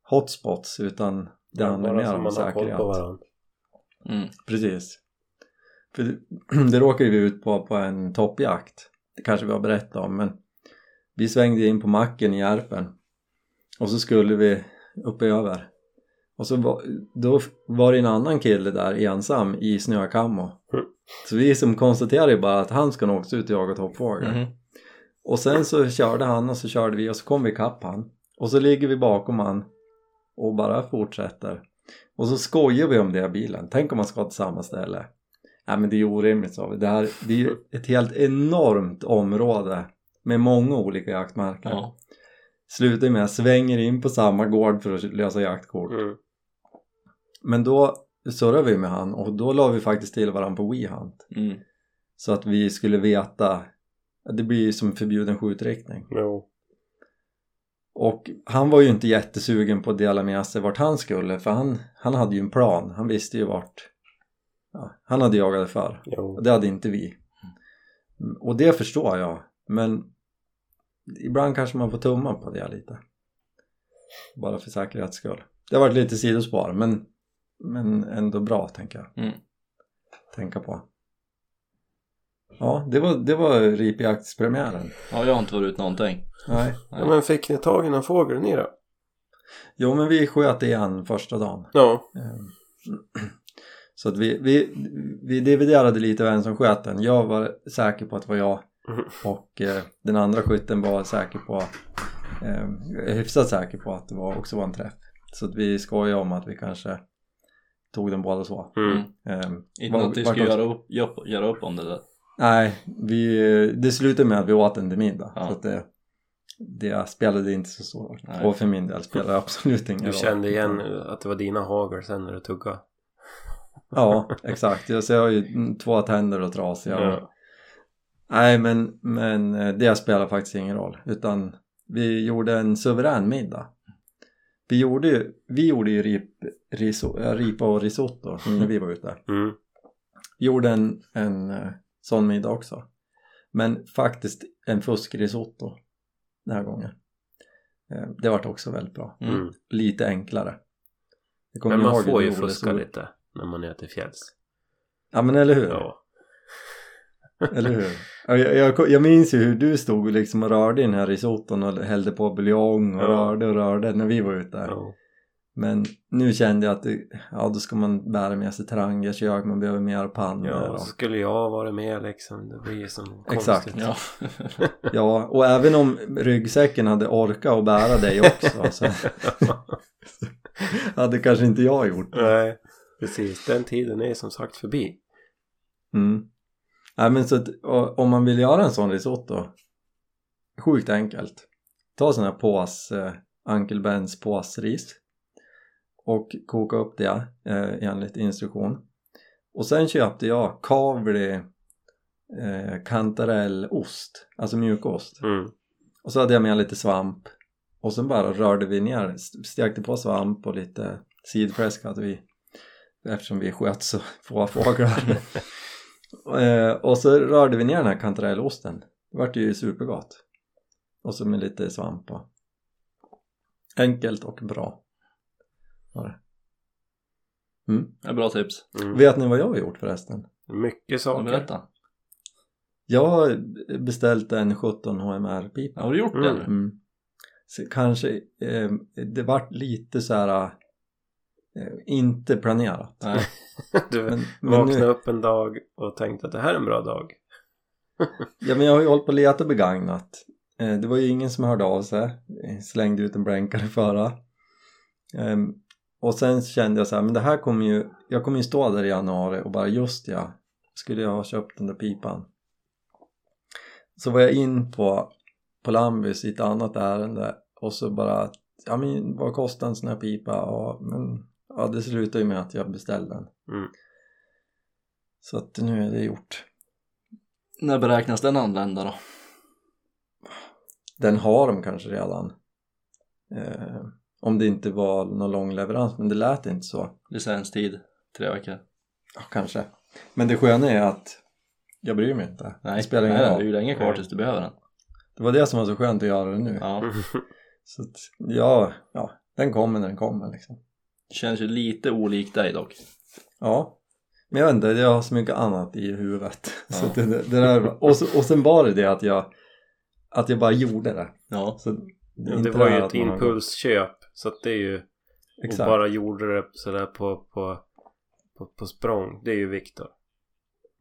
hotspots utan det handlar Bara mer så om man har koll säkerhet. på varandra. Mm. Precis. För det, råkade vi ut på på en toppjakt. Det kanske vi har berättat om men vi svängde in på macken i Järpen. Och så skulle vi upp över. Och så var, då var det en annan kille där ensam i snökammo. Mm. så vi som konstaterade bara att han ska nog också ut och jaga toppfågel Mhm. och sen så körde han och så körde vi och så kom vi ikapp han. Och så ligger vi bakom han och bara fortsätter. Och så skojar vi om det i bilen. Tänk om man ska till samma ställe Nej men det är orimligt sa vi det, här, det är ju ett helt enormt område med många olika jaktmarker Ja. slutar med att jag svänger in på samma gård för att lösa jaktkort Mm. men då surrade vi med han och då la vi faktiskt till varandra på WeHunt Mm. så att vi skulle veta det blir ju som förbjuden skjutriktning Jo. och han var ju inte jättesugen på att dela med sig vart han skulle för han, han hade ju en plan, han visste ju vart han hade jagat för Jo. och det hade inte vi. Mm, och det förstår jag. Men ibland kanske man får tumma på det lite. Bara för säkerhets skull. Det har varit lite sidospår men, men ändå bra tänker jag. Mm. tänka på. Ja det var, det var ripjaktspremiären. Ja, jag har inte varit ut någonting. nej. Ja, men fick ni tag i någon fågel ni då? jo men vi sköt igen första dagen. Ja. Så att vi, vi, vi dividerade lite vem som sköt den. Jag var säker på att det var jag Mhm. och eh, den andra skytten var säker på, eh, hyfsat säker på att det var, också var en träff. Så att vi skojade om att vi kanske tog den båda så. Mm. Ehm, Inte var- att vi de- göra upp, göra, upp om det där. Nej, vi, det slutade med att vi åt den till middag. Ja. Så att det, det spelade inte så stor roll. Och för min del spelade det absolut ingen Du roll. kände igen att det var dina hagel sen när du tuggade? Ja, exakt. Jag, så jag har ju två tänder och trasiga. Ja. Nej men, men eh, det spelar faktiskt ingen roll utan vi gjorde en suverän middag. Vi gjorde ju, vi gjorde ju rip, riso, äh, ripa och risotto när vi var ute. Mm. Gjorde en, en eh, sån middag också. Men faktiskt en fuskrisotto den här gången. Eh, Det vart också väldigt bra. Mm. Lite enklare. Men man får ju fuska lite när man är till fjälls. Ja men eller hur? Ja. Eller hur? Ja, Jag, jag, jag minns ju hur du stod liksom och rörde i den här risotton och hällde på buljong och Ja. rörde och rörde när vi var ute. ja. Men nu kände jag att det, ja, då ska man bära med sig trangerkök, man behöver mer pannor. Ja, och, skulle jag vara med liksom. Det blir som Exakt. konstigt. Ja. ja, och även om ryggsäcken hade orkat att bära dig också så hade kanske inte jag gjort det. Nej, precis. Den tiden är som sagt förbi. Mm. Nej men så att, om man vill göra en sån risotto Sjukt enkelt Ta sån här pås, eh, Uncle Bens påsris Och koka upp det eh, enligt instruktion Och sen köpte jag kavli eh, kantarellost Alltså mjukost Mm. Och så hade jag med lite svamp Och sen bara rörde vi ner, st- stekte på svamp och lite sidfläsk hade vi Eftersom vi sköt så få fåglar eh, Och så rörde vi ner den här kantarellosten Det vart ju supergott Och så med lite svamp och Enkelt och bra var det. Mm. Det är bra tips. Mm. Vet ni vad jag har gjort förresten? Mycket Ja, saker. berätta. Jag har beställt en 17 HMR-pipa Har du gjort det Mm. Mm. Så kanske eh, det vart lite så här inte planerat. Nej. Du Men, men vaknade nu, upp en dag och tänkte att det här är en bra dag. ja, men jag har ju hållit på att leta begagnat. Eh, det var ju ingen som hörde av sig. Eh, Slängde ut en blänkare förra. Ehm, och sen kände jag så här, men det här kommer ju, jag kommer ju stå där i januari och bara just ja, skulle jag ha köpt den där pipan. Så var jag in på, på Lambis i ett annat ärende och så bara, ja men vad kostar en sån här pipa? Ja, men, ja det slutade ju med att jag beställde den. Mm. Så att nu är det gjort. När beräknas den anlända då? Den har de kanske redan. Eh, om det inte var någon lång leverans, men det lät inte så. Licenstid? Tre veckor? Ja, kanske. Men det sköna är att jag bryr mig inte. Nej, det spelar ingen nej, det roll. är ju länge kvar tills du behöver den. Det var det som var så skönt att göra det nu. Ja. Så att, ja, ja, den kommer när den kommer liksom. Det känns ju lite olikt dig dock. Ja, men jag vet inte, jag har så mycket annat i huvudet. Så Ja. att det, det där, och, så, och sen var det det att jag, att jag bara gjorde det. Ja. Så Ja, inte det var ju ett impulsköp. Så att det är ju... Och Exakt. bara gjorde det sådär på, på, på, på språng. Det är ju Viktor.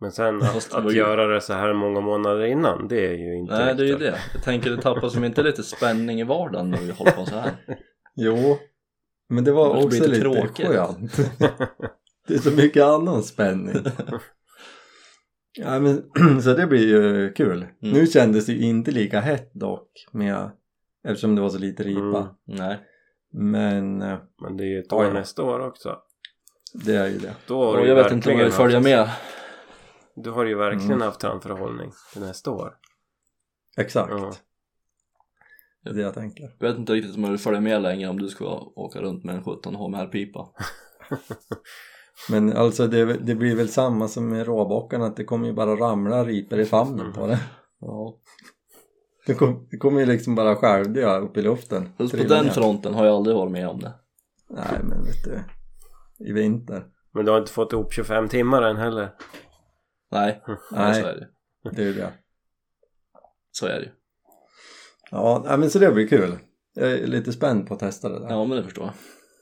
Men sen att, det att göra det så här många månader innan. Det är ju inte Nej, det är ju det. Jag tänker det tappar som inte lite spänning i vardagen när vi håller på så här. Jo, men det var också lite lite tråkigt. skönt. det är så mycket annan spänning. ja, men, så det blir ju kul. Mm. Nu kändes det ju inte lika hett dock med, eftersom det var så lite ripa. Mm. Nej. Men eh, Men det är ju ett år ja. nästa år också. det är ju det. Då har Och jag vet inte om jag vill följa med. Du har ju verkligen Mm. haft framförhållning till nästa år. Exakt. Ja. Det är det jag tänker. Jag vet inte riktigt om jag vill följa med längre om du ska åka runt med en 17 HMR-pipa. Men alltså det, det blir väl samma som med råbockarna att det kommer ju bara ramla ripor i famnen på det. Ja. Det, kom, det kommer ju liksom bara självdö upp i luften. Fast på den ner. fronten har jag aldrig varit med om det. Nej men vet du. I vinter. Men du har inte fått ihop 25 timmar än heller. Nej, nej. Så är det ju. Det är ju det. Så är det ju. Ja, men så det blir kul. Jag är lite spänd på att testa det där. Ja, men det förstår jag.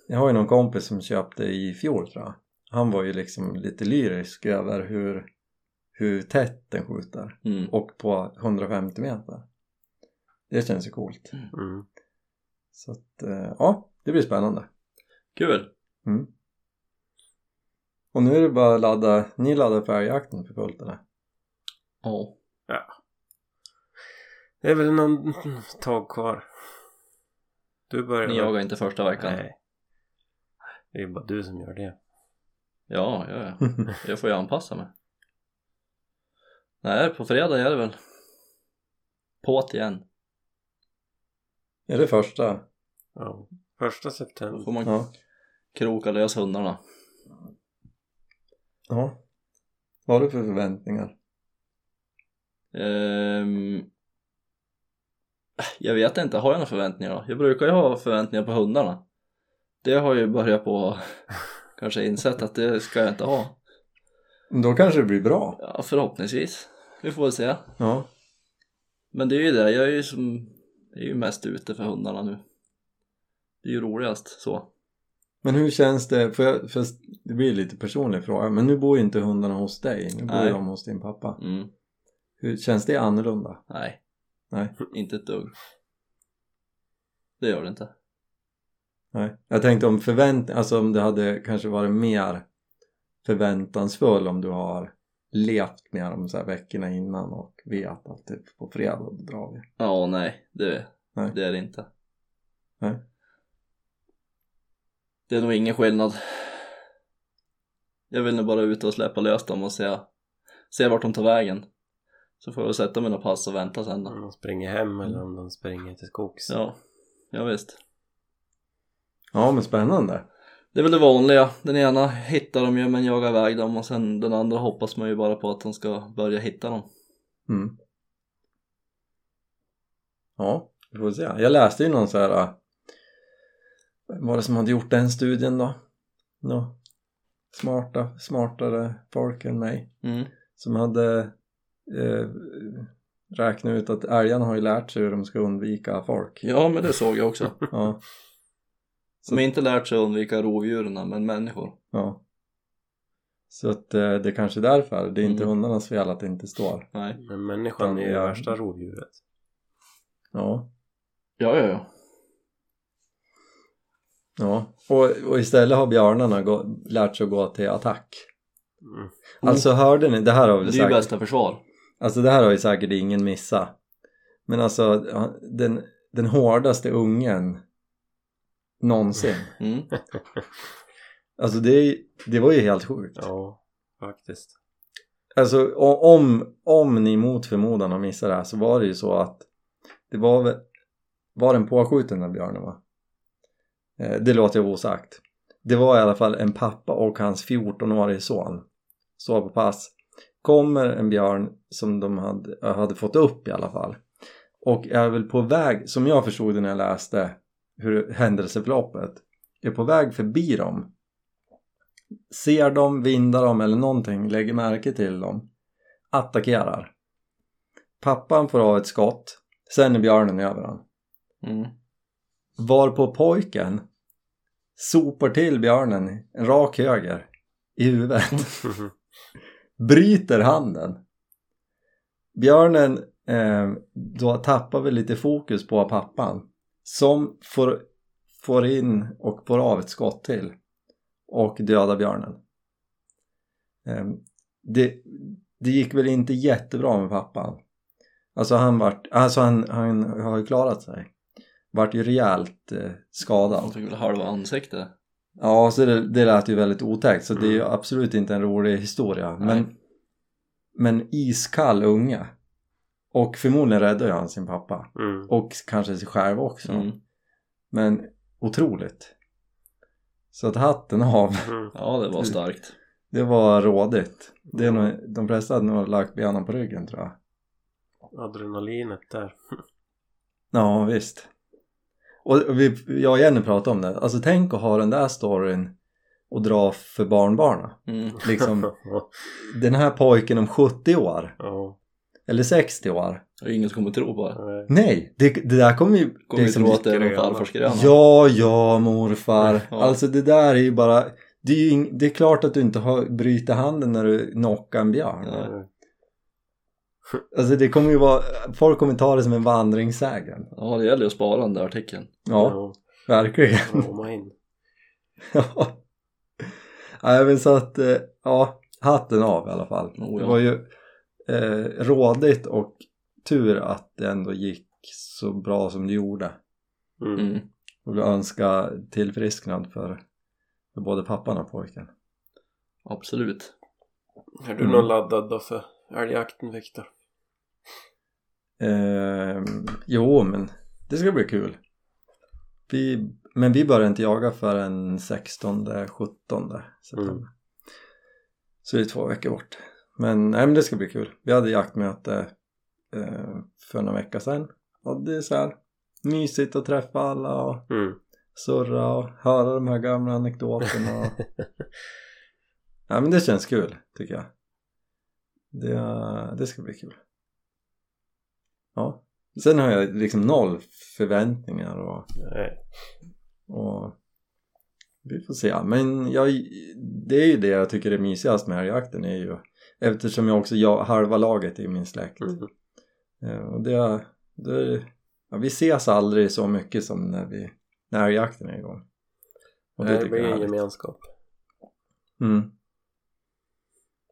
Jag har ju någon kompis som köpte i fjol tror jag. Han var ju liksom lite lyrisk över hur, hur tätt den skjuter. Mm. Och på 150 meter. Det känns ju coolt. Mm. Så att, eh, ja, det blir spännande. Kul! Mm. Och nu är det bara att ladda, ni laddar för älgjakten för fullt eller? Ja. Det är väl någon tag kvar. Du börjar Ni jagar inte första veckan? Nej. Det är bara du som gör det. Ja, ja, ja. Jag får ju anpassa mig. Nej, på fredag är det väl på't igen. är det första? Ja. Första Då september. får man Ja. kroka lös hundarna. ja. Vad har du för förväntningar? Ehm, jag vet inte, har jag några förväntningar då? Jag brukar ju ha förväntningar på hundarna. Det har jag ju börjat på kanske insett att det ska jag inte ha. Då kanske det blir bra. Ja, förhoppningsvis. Vi får väl se. Ja. Men det är ju det, jag är ju som, jag är ju mest ute för hundarna nu. Det är ju roligast så. Men hur känns det, för, jag, för det blir lite personlig fråga, men nu bor ju inte hundarna hos dig, nu bor Nej. de hos din pappa. Mm. Hur känns det annorlunda? Nej, Nej, inte ett dugg. Det gör det inte. nej. Jag tänkte om förvänt, alltså om det hade kanske varit mer förväntansfull om du har levt med dem så här veckorna innan och vet att typ på fredag drar vi. Ja, nej, det, Nej. det är det inte. Nej. Det är nog ingen skillnad. Jag vill nog bara ut och släppa lös dem och se, se vart de tar vägen. Så får jag sätta mina pass och vänta sen då. Om de springer hem eller om de springer till skogs. Ja, ja visst. Ja men spännande. Det är väl det vanliga. Den ena hittar de ju men jagar iväg dem och sen den andra hoppas man ju bara på att de ska börja hitta dem. Mm. Ja, vi får se. Jag läste ju någon så här äh, vem var det som hade gjort den studien då? Nå, smarta, smartare folk än mig Mm. som hade eh, räknat ut att älgarna har ju lärt sig hur de ska undvika folk. Ja men det såg jag också. Ja, De har inte lärt sig att undvika rovdjuren men människor. ja. Så att eh, det är kanske är därför. Det är inte Mm. hundarnas fel att det inte står. Nej. Men människan är ju värsta rovdjuret. Ja, Ja, ja, ja. ja. Och, och istället har björnarna gå, lärt sig att gå till attack. Mm. Alltså hörde ni, det här har Det väl är ju bästa försvar. Alltså det här har ju säkert ingen missat. Men alltså den, den hårdaste ungen någonsin. Mm. Alltså det, det var ju helt sjukt. Ja, faktiskt. Alltså om, om ni mot förmodan har missat det här så var det ju så att det var var den påskjuten den björnen va? Eh, det låter jag osagt. Det var i alla fall en pappa och hans 14-årige son. Så på pass. Kommer en björn som de hade, hade fått upp i alla fall. Och är väl på väg, som jag förstod det när jag läste hur händelseförloppet, är på väg förbi dem ser dem, vindar dem eller någonting, lägger märke till dem, attackerar. Pappan får av ett skott, sen är björnen över honom. Mm. Varpå pojken sopar till björnen en rak höger i huvudet, bryter handen. Björnen eh, då tappar väl lite fokus på pappan som får, får in och får av ett skott till och dödar björnen. Eh, det, det gick väl inte jättebra med pappan. Alltså han vart, alltså han, han har ju klarat sig. Vart ju rejält eh, skadad. Han fick väl halva ansiktet. Ja, så det, det lät ju väldigt otäckt så det är ju Mm. absolut inte en rolig historia. Nej. Men, men iskall unge. Och förmodligen räddade han sin pappa. Mm. Och kanske sig själv också. Mm. Men otroligt. Så att hatten av. Mm. Ja, det var starkt. Det var rådigt. Det är nog, de flesta hade nog lagt benen på ryggen tror jag. Adrenalinet där. Ja, visst. Och vi, jag och Jenny pratade om det. Alltså tänk att ha den där storyn och dra för barnbarnen. Mm. Liksom, den här pojken om 70 år. ja. Eller 60 år. Och ingen som kommer tro på det. Nej. Nej, det, det där kommer ju... Kommer liksom- tro att det är någon farfarsgranne. Ja, ja morfar. Ja. Alltså det där är ju bara... Det är, ju det är klart att du inte har brutit handen när du knockar en björn. Ja. Nej. Alltså det kommer ju vara... Folk kommer ta det som en vandringssägen. Ja, det gäller ju att spara den där artikeln. Ja, verkligen. Roma in. Ja. Nej men så att, eh, ja, hatten av i alla fall. Oh, ja. Det var ju eh, rådigt och tur att det ändå gick så bra som det gjorde. Mm. Mm. Och vill önska tillfrisknad för, för både pappan och pojken. Absolut. Är du Mm. någon laddad då för älgjakten Viktor? Eh, jo men det ska bli kul. Vi, men vi börjar inte jaga förrän 16-17 september. Mm. Så det är två veckor bort. Men, nej, men det ska bli kul. Vi hade jaktmöte eh, för några vecka sedan. Och det är så här mysigt att träffa alla och Mm. surra och höra de här gamla anekdoterna. Och... ja men det känns kul tycker jag. Det, det ska bli kul. Ja. Sen har jag liksom noll förväntningar och, Nej. och Vi får se. Men jag, det är ju det jag tycker är mysigast med älgjakten är ju eftersom jag också, jag, halva laget i min släkt. Mm. Eh, Och det, det ja, vi ses aldrig så mycket som när vi, när älgjakten är igång. Och Det, det tycker blir är en gemenskap. Mm.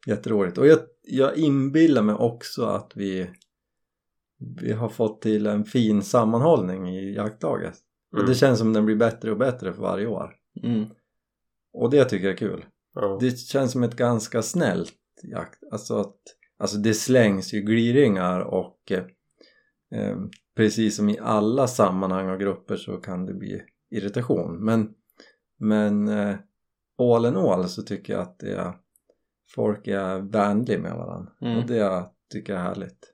Jätteroligt. Och jag, jag inbillar mig också att vi, vi har fått till en fin sammanhållning i jaktlaget. Och Mm. det känns som den blir bättre och bättre för varje år. Mm. Och det tycker jag är kul. Ja. Det känns som ett ganska snällt jakt. Alltså att alltså det slängs ju gliringar och eh, eh, precis som i alla sammanhang och grupper så kan det bli irritation. Men, men eh, all in all så tycker jag att det är, folk är vänliga med varandra. Mm. Och det tycker jag är härligt.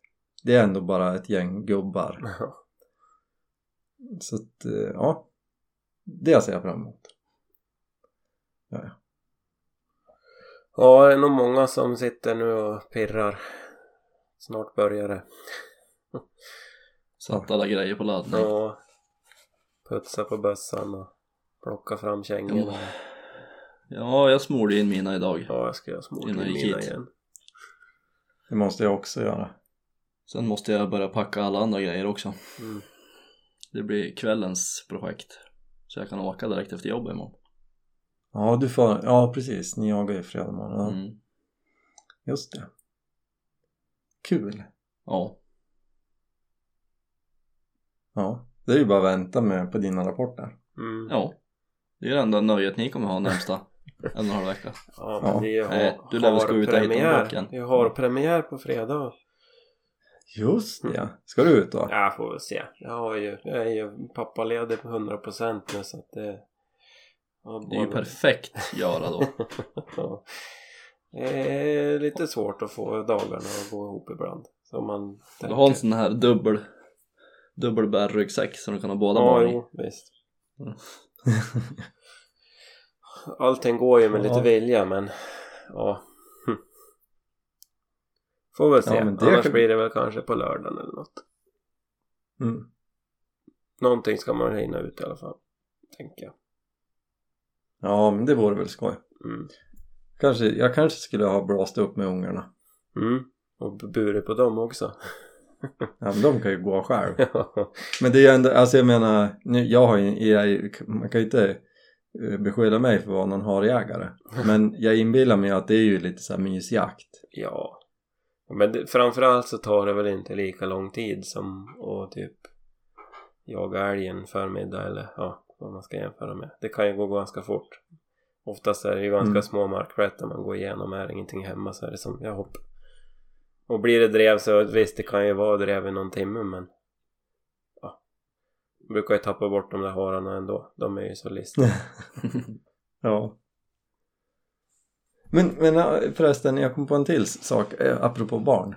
Det är ändå bara ett gäng gubbar. Så att, eh, ja. Det ser jag fram emot. Ja, ja. Ja, det är nog många som sitter nu och pirrar. Snart börjar det. Satt alla grejer på laddning. Ja. Putsa på bössan och plocka fram kängorna. Ja, jag smorde in mina idag. Ja, jag ska göra jag gick mina igen. Det måste jag också göra. Sen måste jag börja packa alla andra grejer också. Mm. Det blir kvällens projekt. Så jag kan åka direkt efter jobbet imorgon. Ja, du får, ja precis, ni jagar ju fredag morgon. Ja, Mm. Just det. Kul. Ja. Ja, det är ju bara att vänta med på dina rapporter. Mm. Ja. Det är det enda nöjet ni kommer ha närmsta en och en halv vecka. Ja, Ja. men vi har, Nej, du lär väl ska har ut och hitta boken. Vi har premiär på fredag. Just det. Ska du ut då? Jag får väl se. Jag, har ju, jag är ju pappaledig på 100% nu så att det... ja, Det är ju perfekt göra då. Ja. Det är lite svårt att få dagarna att gå ihop ibland. Så man Du har en sån här dubbel dubbelbärryggsäck som du kan ha båda Ja, barnen i. jo, visst. Mm. Allting går ju med Ja. lite vilja men ja. Får väl se. Ja, Annars kan- blir det väl kanske på lördagen eller något. Mm. Någonting ska man hinna ut i alla fall. Tänker jag. Ja, men det vore väl skoj. Mm. Kanske, jag kanske skulle ha blåst upp med ungarna. Mm. Och burit på dem också. Ja, men de kan ju gå själv. Men det är ju ändå, alltså jag menar, nu, jag har ju, jag, man kan ju inte eh, beskylla mig för att vara någon harjägare. Men jag inbillar mig att det är ju lite så här mysjakt. ja. Men det, framförallt så tar det väl inte lika lång tid som att typ jaga älgen förmiddag eller ja, vad man ska jämföra med. Det kan ju gå ganska fort. Oftast är det ju ganska Mm. små markplättar man går igenom. Är det ingenting hemma så är det som jag hopp. Och blir det drev så visst det kan ju vara drev i någon timme men ja. Jag brukar ju tappa bort de där hararna ändå. De är ju så listiga. Ja. Men, men förresten, jag kom på en till sak eh, apropå barn.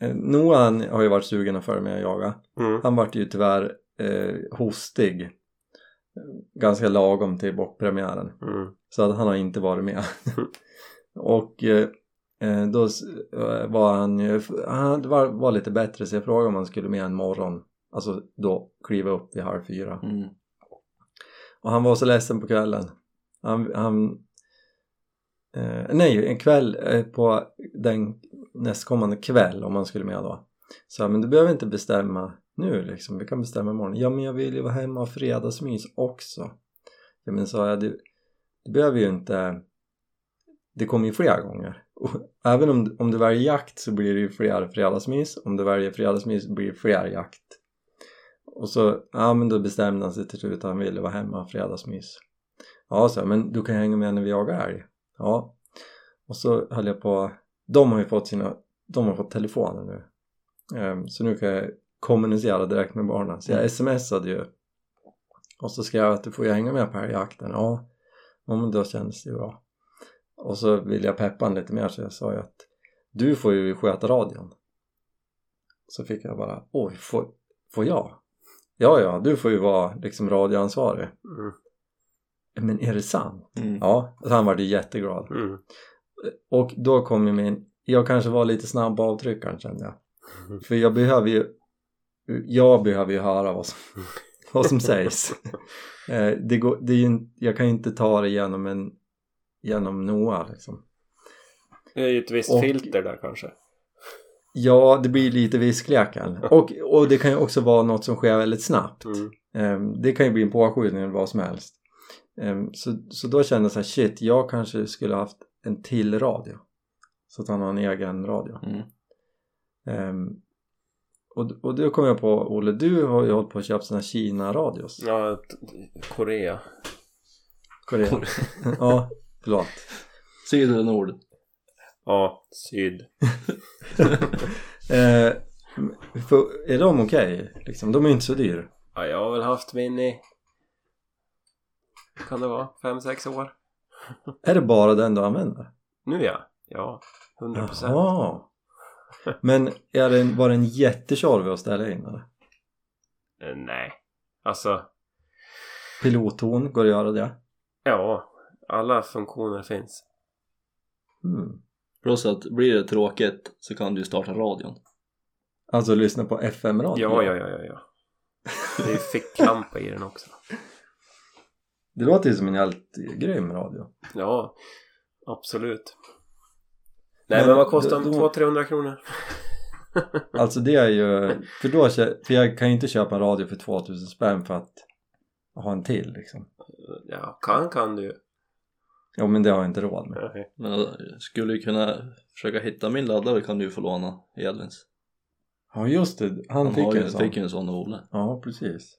Eh, Noah har ju varit sugen att följa med och jaga. Mm. Han vart ju tyvärr eh, hostig. eh, Ganska lagom till bockpremiären. Mm. Så att han har inte varit med. och eh, då var han ju, han var, var lite bättre så jag frågade om han skulle med en morgon. Alltså då kliva upp vid halv fyra. Mm. Och han var så ledsen på kvällen. Han, han eh, nej, en kväll eh, på den nästkommande kväll om man skulle med då. Så men du behöver inte bestämma nu liksom, vi kan bestämma imorgon. Ja men jag vill ju vara hemma och ha fredagsmys också. Ja men sa jag, du, du behöver ju inte det kommer ju flera gånger. Och även om, om du väljer jakt så blir det ju fler fredagsmys. Om du väljer fredagsmys blir det fler jakt. Och så, ja men då bestämde han sig till slut att han ville vara hemma och fredagsmys. Ja, så jag, men du kan hänga med när vi jagar älg. Ja. Och så höll jag på, de har ju fått sina, de har fått telefoner nu. Ehm, så nu kan jag kommunicera direkt med barnen. Så jag Mm. smsade ju. Och så skrev jag att du får ju hänga med på älgjakten. Ja. ja, men då kändes det ju bra. Och så ville jag peppa honom lite mer så jag sa ju att du får ju sköta radion. Så fick jag bara, oj, får, får jag? Ja, ja, du får ju vara liksom radioansvarig. Mm. Men är det sant? Mm. Ja, så han var ju jätteglad. Mm. Och då kom ju min, jag kanske var lite snabb på avtryckaren kände jag. För jag behöver ju, jag behöver ju höra vad som, vad som sägs. Eh, det går, det är ju, jag kan ju inte ta det genom en genom Noah liksom. Det är ju ett visst Och- filter där kanske. Ja, det blir lite viskleken. Och, och det kan ju också vara något som sker väldigt snabbt. Mm. Ehm, det kan ju bli en påskjutning eller vad som helst. Ehm, så, så då kände jag så här, shit, jag kanske skulle haft en till radio. Så att han har en egen radio. Mm. Ehm, och, och då kom jag på, Olle, du har ju hållit på att köpa här Kina-radios. Ja, Korea. Korea. ja, förlåt. Syd eller nord? Ja, syd. Eh, för, är de okej? Liksom, de är inte så dyra. Ja, jag har väl haft min i... Kan det vara? Fem, sex år? Är det bara den du använder? Nu ja. Ja, 100 procent. Men är det, var den jättetjorvig att ställa in eller? Eh, Nej. Alltså, Pilotton, går det att göra det? ja. Alla funktioner finns. Mm. Plus att blir det tråkigt så kan du starta radion. Alltså lyssna på FM-radio? Ja, ja, ja, ja, ja. Det är ficklampa i den också. Det låter ju som en helt grym radio. Ja, absolut. Nej Men men, vad kostar den? då- 200-300 kronor? Alltså det är ju, för då, för jag kan ju inte köpa en radio för 2000 spänn för att ha en till liksom. Ja, kan kan du. Ja men det har jag inte råd med. Nej. Men jag skulle ju kunna försöka hitta min laddare kan du ju få låna Edvins. Ja just det, han, Han fick har ju, en sån. fick ju en sån av Olle. Ja precis.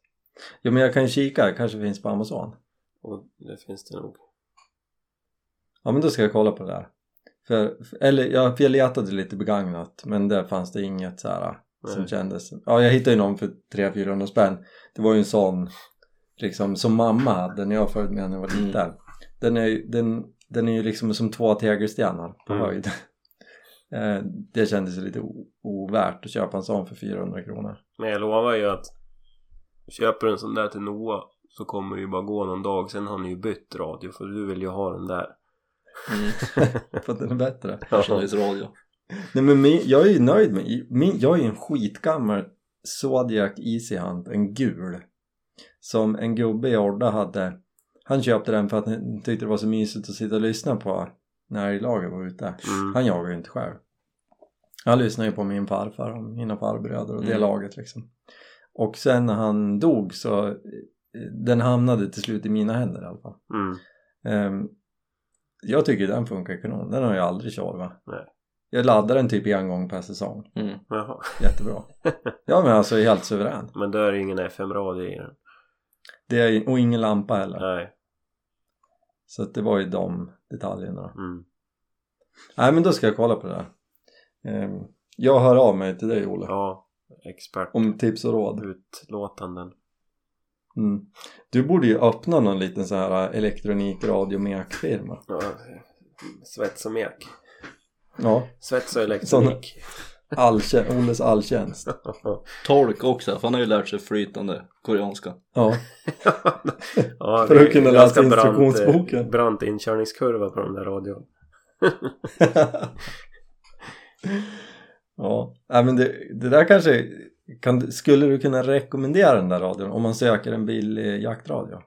Ja men jag kan ju kika, kanske finns på Amazon. Och det finns det nog. Ja men då ska jag kolla på det där. För, eller ja, för jag letade lite begagnat men där fanns det inget så här som Nej. kändes. Ja jag hittade ju någon för 300-400 spänn. Det var ju en sån liksom som mamma hade när jag följde med när jag var Mm. liten. Den är den, den är ju liksom som två tegelstenar på Mm. höjd. Eh, det kändes lite ovärt att köpa en sån för 400 kronor. Men jag lovar ju att köper du en sån där till Noah så kommer det ju bara gå någon dag sen har ni ju bytt radio för du vill ju ha den där. Mm. för att den är bättre. Personalisradio. Nej men min, jag är ju nöjd med min, Jag är ju en skitgammal Zodiac Easy Hunt, en gul. Som en gubbe i Orda hade. Han köpte den för att han tyckte det var så mysigt att sitta och lyssna på när älglaget var ute. Mm. Han jagar ju inte själv. Han lyssnade ju på min farfar och mina farbröder och det Mm. laget liksom. Och sen när han dog så den hamnade till slut i mina händer i alla fall. Mm. Ehm, jag tycker den funkar kanon. Den har jag aldrig tjorvat. Nej. Jag laddar den typ en gång per säsong. Mm. Jaha. Jättebra. Ja men alltså helt suverän. Men då är det ingen FM-radio i den. Det är, och ingen lampa heller. Nej. Så att det var ju de detaljerna. Mm. Nej men då ska jag kolla på det där. Ehm, jag hör av mig till dig Olle. Ja, expert. Om tips och råd. Utlåtanden. Mm. Du borde ju öppna någon liten så här elektronikradio-mek-firma. Ja, svets och mek. Ja, Svets och elektronik. Olles alltjänst. Tolk också, för han har ju lärt sig flytande koreanska. Ja, ja, För att kunna läsa brant, instruktionsboken. Brant inkörningskurva på den där radion. ja. Nej, men det, det där kanske kan, skulle du kunna rekommendera den där radion om man söker en billig jaktradio?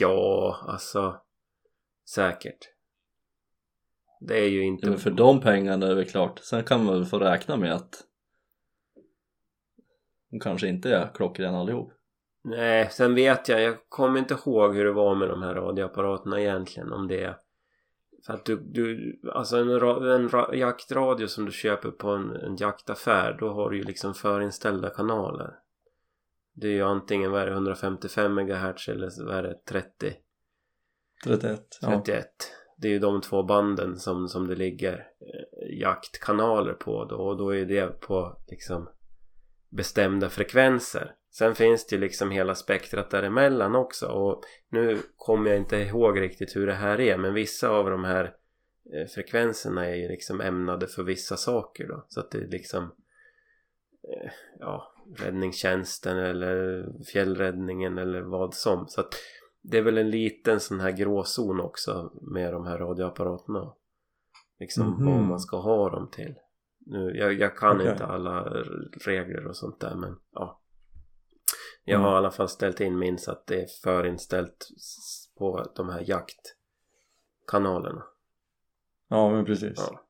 Ja, alltså säkert. Det är ju inte... Ja, men för de pengarna är det klart. Sen kan man väl få räkna med att de kanske inte är klockrena allihop. Nej, sen vet jag, jag kommer inte ihåg hur det var med de här radioapparaterna egentligen om det för att du, du alltså en, ra, en ra, jaktradio som du köper på en, en jaktaffär då har du ju liksom förinställda kanaler det är ju antingen vad är det, 155 MHz eller vad är det 30 31? Ja. 31 det är ju de två banden som, som det ligger eh, jaktkanaler på då och då är det på liksom bestämda frekvenser sen finns det ju liksom hela spektrat däremellan också och nu kommer jag inte ihåg riktigt hur det här är men vissa av de här eh, frekvenserna är ju liksom ämnade för vissa saker då. Så att det är liksom eh, ja räddningstjänsten eller fjällräddningen eller vad som. Så att det är väl en liten sån här gråzon också med de här radioapparaterna. Liksom Mhm. vad man ska ha dem till. Nu, jag, jag kan Okej. inte alla regler och sånt där men ja Jag har Mm. i alla fall ställt in min så att det är förinställt på de här jaktkanalerna. Ja men precis. Ja.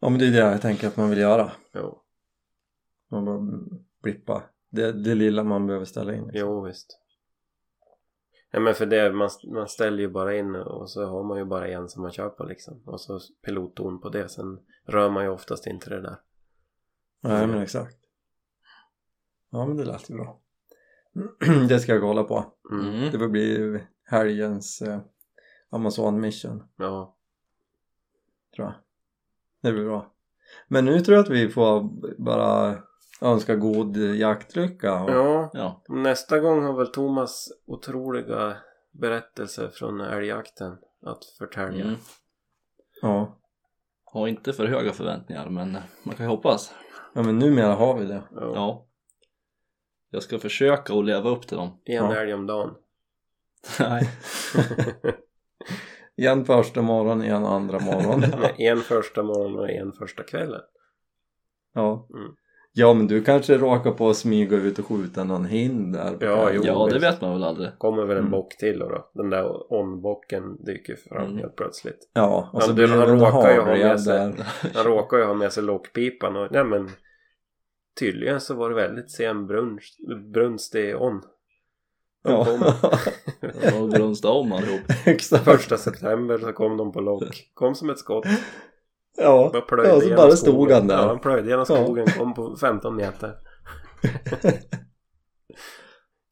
Ja, men det är det jag tänker att man vill göra. jo, Man bara blippa. Det, det lilla man behöver ställa in. liksom. jo visst. Ja men för det, man, man ställer ju bara in och så har man ju bara en som man kör på liksom. Och så pilotton på det. Sen rör man ju oftast inte det där. Nej men exakt. Ja men det lät ju bra. det ska jag kolla på. Mm. Mm. Det får bli helgens eh, Amazon mission Ja. tror jag. Det blir bra. Men nu tror jag att vi får bara önska god jaktlycka. Och, Ja, Ja, nästa gång har väl Thomas otroliga berättelser från älgjakten att förtälja. mm. ja. Har inte för höga förväntningar men man kan ju hoppas. ja men numera har vi det. Ja. Ja. Jag ska försöka att leva upp till dem. En Ja. älg om dagen. Nej. En första morgon, en andra morgon. En första morgon och en första kvällen. ja. Mm. ja men du kanske råkar på att smyga ut och skjuta någon hind där. Ja, jo. Ja, det vet man väl aldrig. Kommer väl en Mm. bock till då, då. Den där on-bocken dyker fram Mm. helt plötsligt. Ja, och Ja, så du, blir han det råkar ju ha med sig- där. Han råkar ju ha med sig lockpipan och nej men tydligen så var det väldigt sen brunst, brunst i on. De Ja, kom Och brunsta om allihop. exakt. första september så kom de på lock. Kom som ett skott. Ja, Bara plöjde ja så bara skogen. stod han där. Ja, han plöjde genom Ja. skogen. Kom på 15 meter.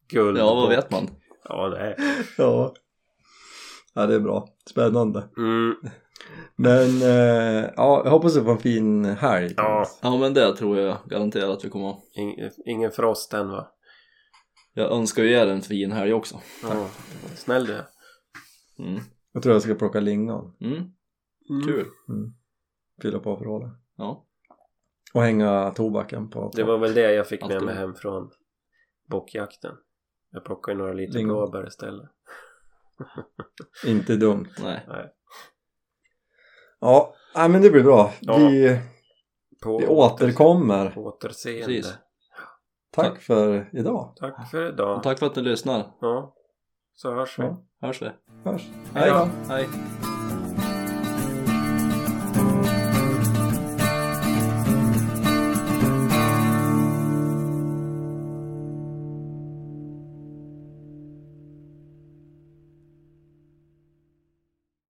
Guld. Ja, vad vet man? Ja, det är. Ja. ja, det är bra. Spännande. Mm. Men eh, ja, jag hoppas du får en fin helg. Ja. Ja, men det tror jag garanterat att vi kommer ha. Ing, ingen frost än va? Jag önskar ju er en fin helg också. Ja. Snäll du. Mm. Jag tror jag ska plocka lingon. Mm. Kul. Mm. Fylla på förrådet. Ja. Och hänga tobaken på. Det var väl det jag fick med Alltid. mig hem från bockjakten. Jag plockade några Lingon. blåbär istället. Inte dumt. Nej. Nej. Ja, nej, men det blir bra. Ja. Vi, På vi återkommer. På återseende. Precis. Tack för idag. Tack för idag. Och tack för att ni lyssnar. Ja. Så hörs vi. Ja. Hörs vi. Hörs. Hej då. Hej.